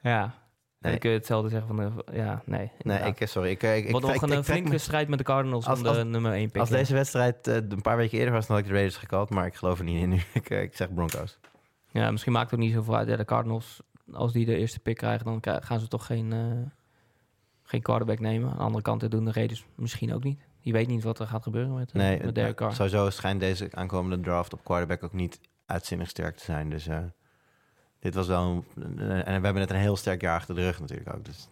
Ja. Dan kun je hetzelfde zeggen van, de, ja, nee. Nee, ik, sorry. Ik, ik, ik, ik, nog ik een eh, flinke me- strijd met de Cardinals Als- om de als- nummer 1 pick. Als ja. deze wedstrijd eh, een paar weken eerder was, dan had ik de Raiders gekald. Maar ik geloof er niet in nu. ik, eh, ik zeg Broncos. Ja, misschien maakt het ook niet zoveel uit. Ja, de Cardinals, als die de eerste pick krijgen, dan gaan ze toch geen, eh, geen quarterback nemen. Aan de andere kant dat doen de Raiders misschien ook niet. Je weet niet wat er gaat gebeuren met, eh, Nee, met Derek Carr. sowieso schijnt deze aankomende draft op quarterback ook niet uitzinnig sterk te zijn. Dus eh, dit was wel... Een, en we hebben net een heel sterk jaar achter de rug natuurlijk ook. Dus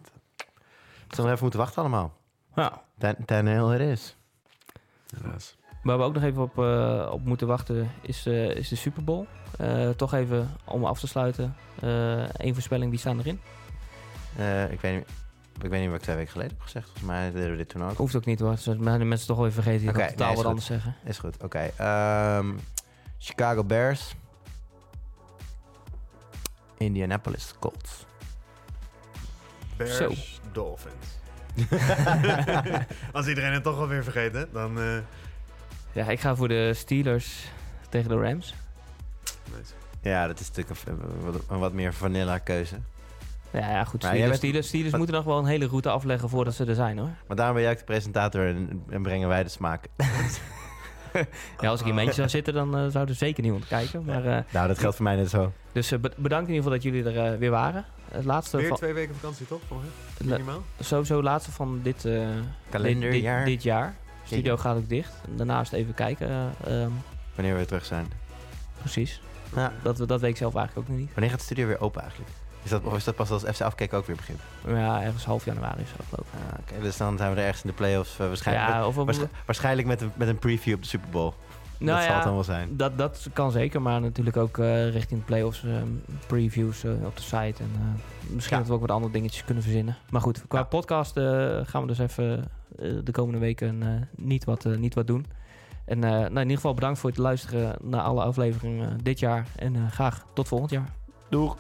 het, we even moeten wachten allemaal. Ja. Ten, ten heel het is. Helaas. Waar we ook nog even op, eh, op moeten wachten is, eh, is de Super Bowl. Eh, toch even om af te sluiten. Eén voorspelling, wie staan erin? Eh, ik, weet niet, ik weet niet wat ik twee weken geleden heb gezegd. Volgens mij deden we dit toen ook. Hoeft ook niet hoor. Ze- maar de mensen toch wel even vergeten. Totaal nee, is wat goed. anders zeggen. Is goed, oké. Ehm, Chicago Bears. Indianapolis Colts. Bears, Zo. Dolphins. Als iedereen het toch alweer vergeten, dan... eh, Ja, ik ga voor de Steelers tegen de Rams. nice. Ja, dat is natuurlijk een, wat, een wat meer vanilla keuze. Ja, ja goed. Maar jij Steelers, bent- Steelers, Steelers wat- moeten nog wel een hele route afleggen voordat ze er zijn hoor. Maar daarom ben jij ook de presentator en, en brengen wij de smaak. Ja, als ik in mijn eentje zou zitten, dan eh, zou er zeker niemand kijken. Maar, eh, nou, dat geldt voor mij net zo. dus eh, be- bedankt in ieder geval dat jullie er weer waren. Het laatste Weer twee weken vakantie, toch? Volgens mij? le- Minimaal? sowieso het laatste van dit, eh, Kalenderjaar. Dit, dit, dit jaar. Studio gaat ook dicht. Daarnaast even kijken. eh, ehm, Wanneer we weer terug zijn. precies. Ja. Dat, dat weet ik zelf eigenlijk ook nog niet. Wanneer gaat de studio weer open eigenlijk? Is dat, of is dat pas als FC Afkeken ook weer begint? Ja, ergens half januari is dat geloof ik. Ah, Oké, dus dan zijn we er ergens in de playoffs uh, waarschijnlijk, Ja, of, of- waarsch- waarschijnlijk met, een, met een preview op de Super Bowl. nou dat zal het dan wel zijn. dat, dat kan zeker. Maar natuurlijk ook eh, richting de playoffs ehm, previews eh, op de site. En eh, misschien Ja. dat we ook wat andere dingetjes kunnen verzinnen. Maar goed, qua Ja. podcast eh, gaan we dus even eh, de komende weken eh, niet, wat, eh, niet wat doen. En eh, nou, in ieder geval bedankt voor het luisteren naar alle afleveringen eh, dit jaar. En eh, graag tot volgend jaar. Doeg!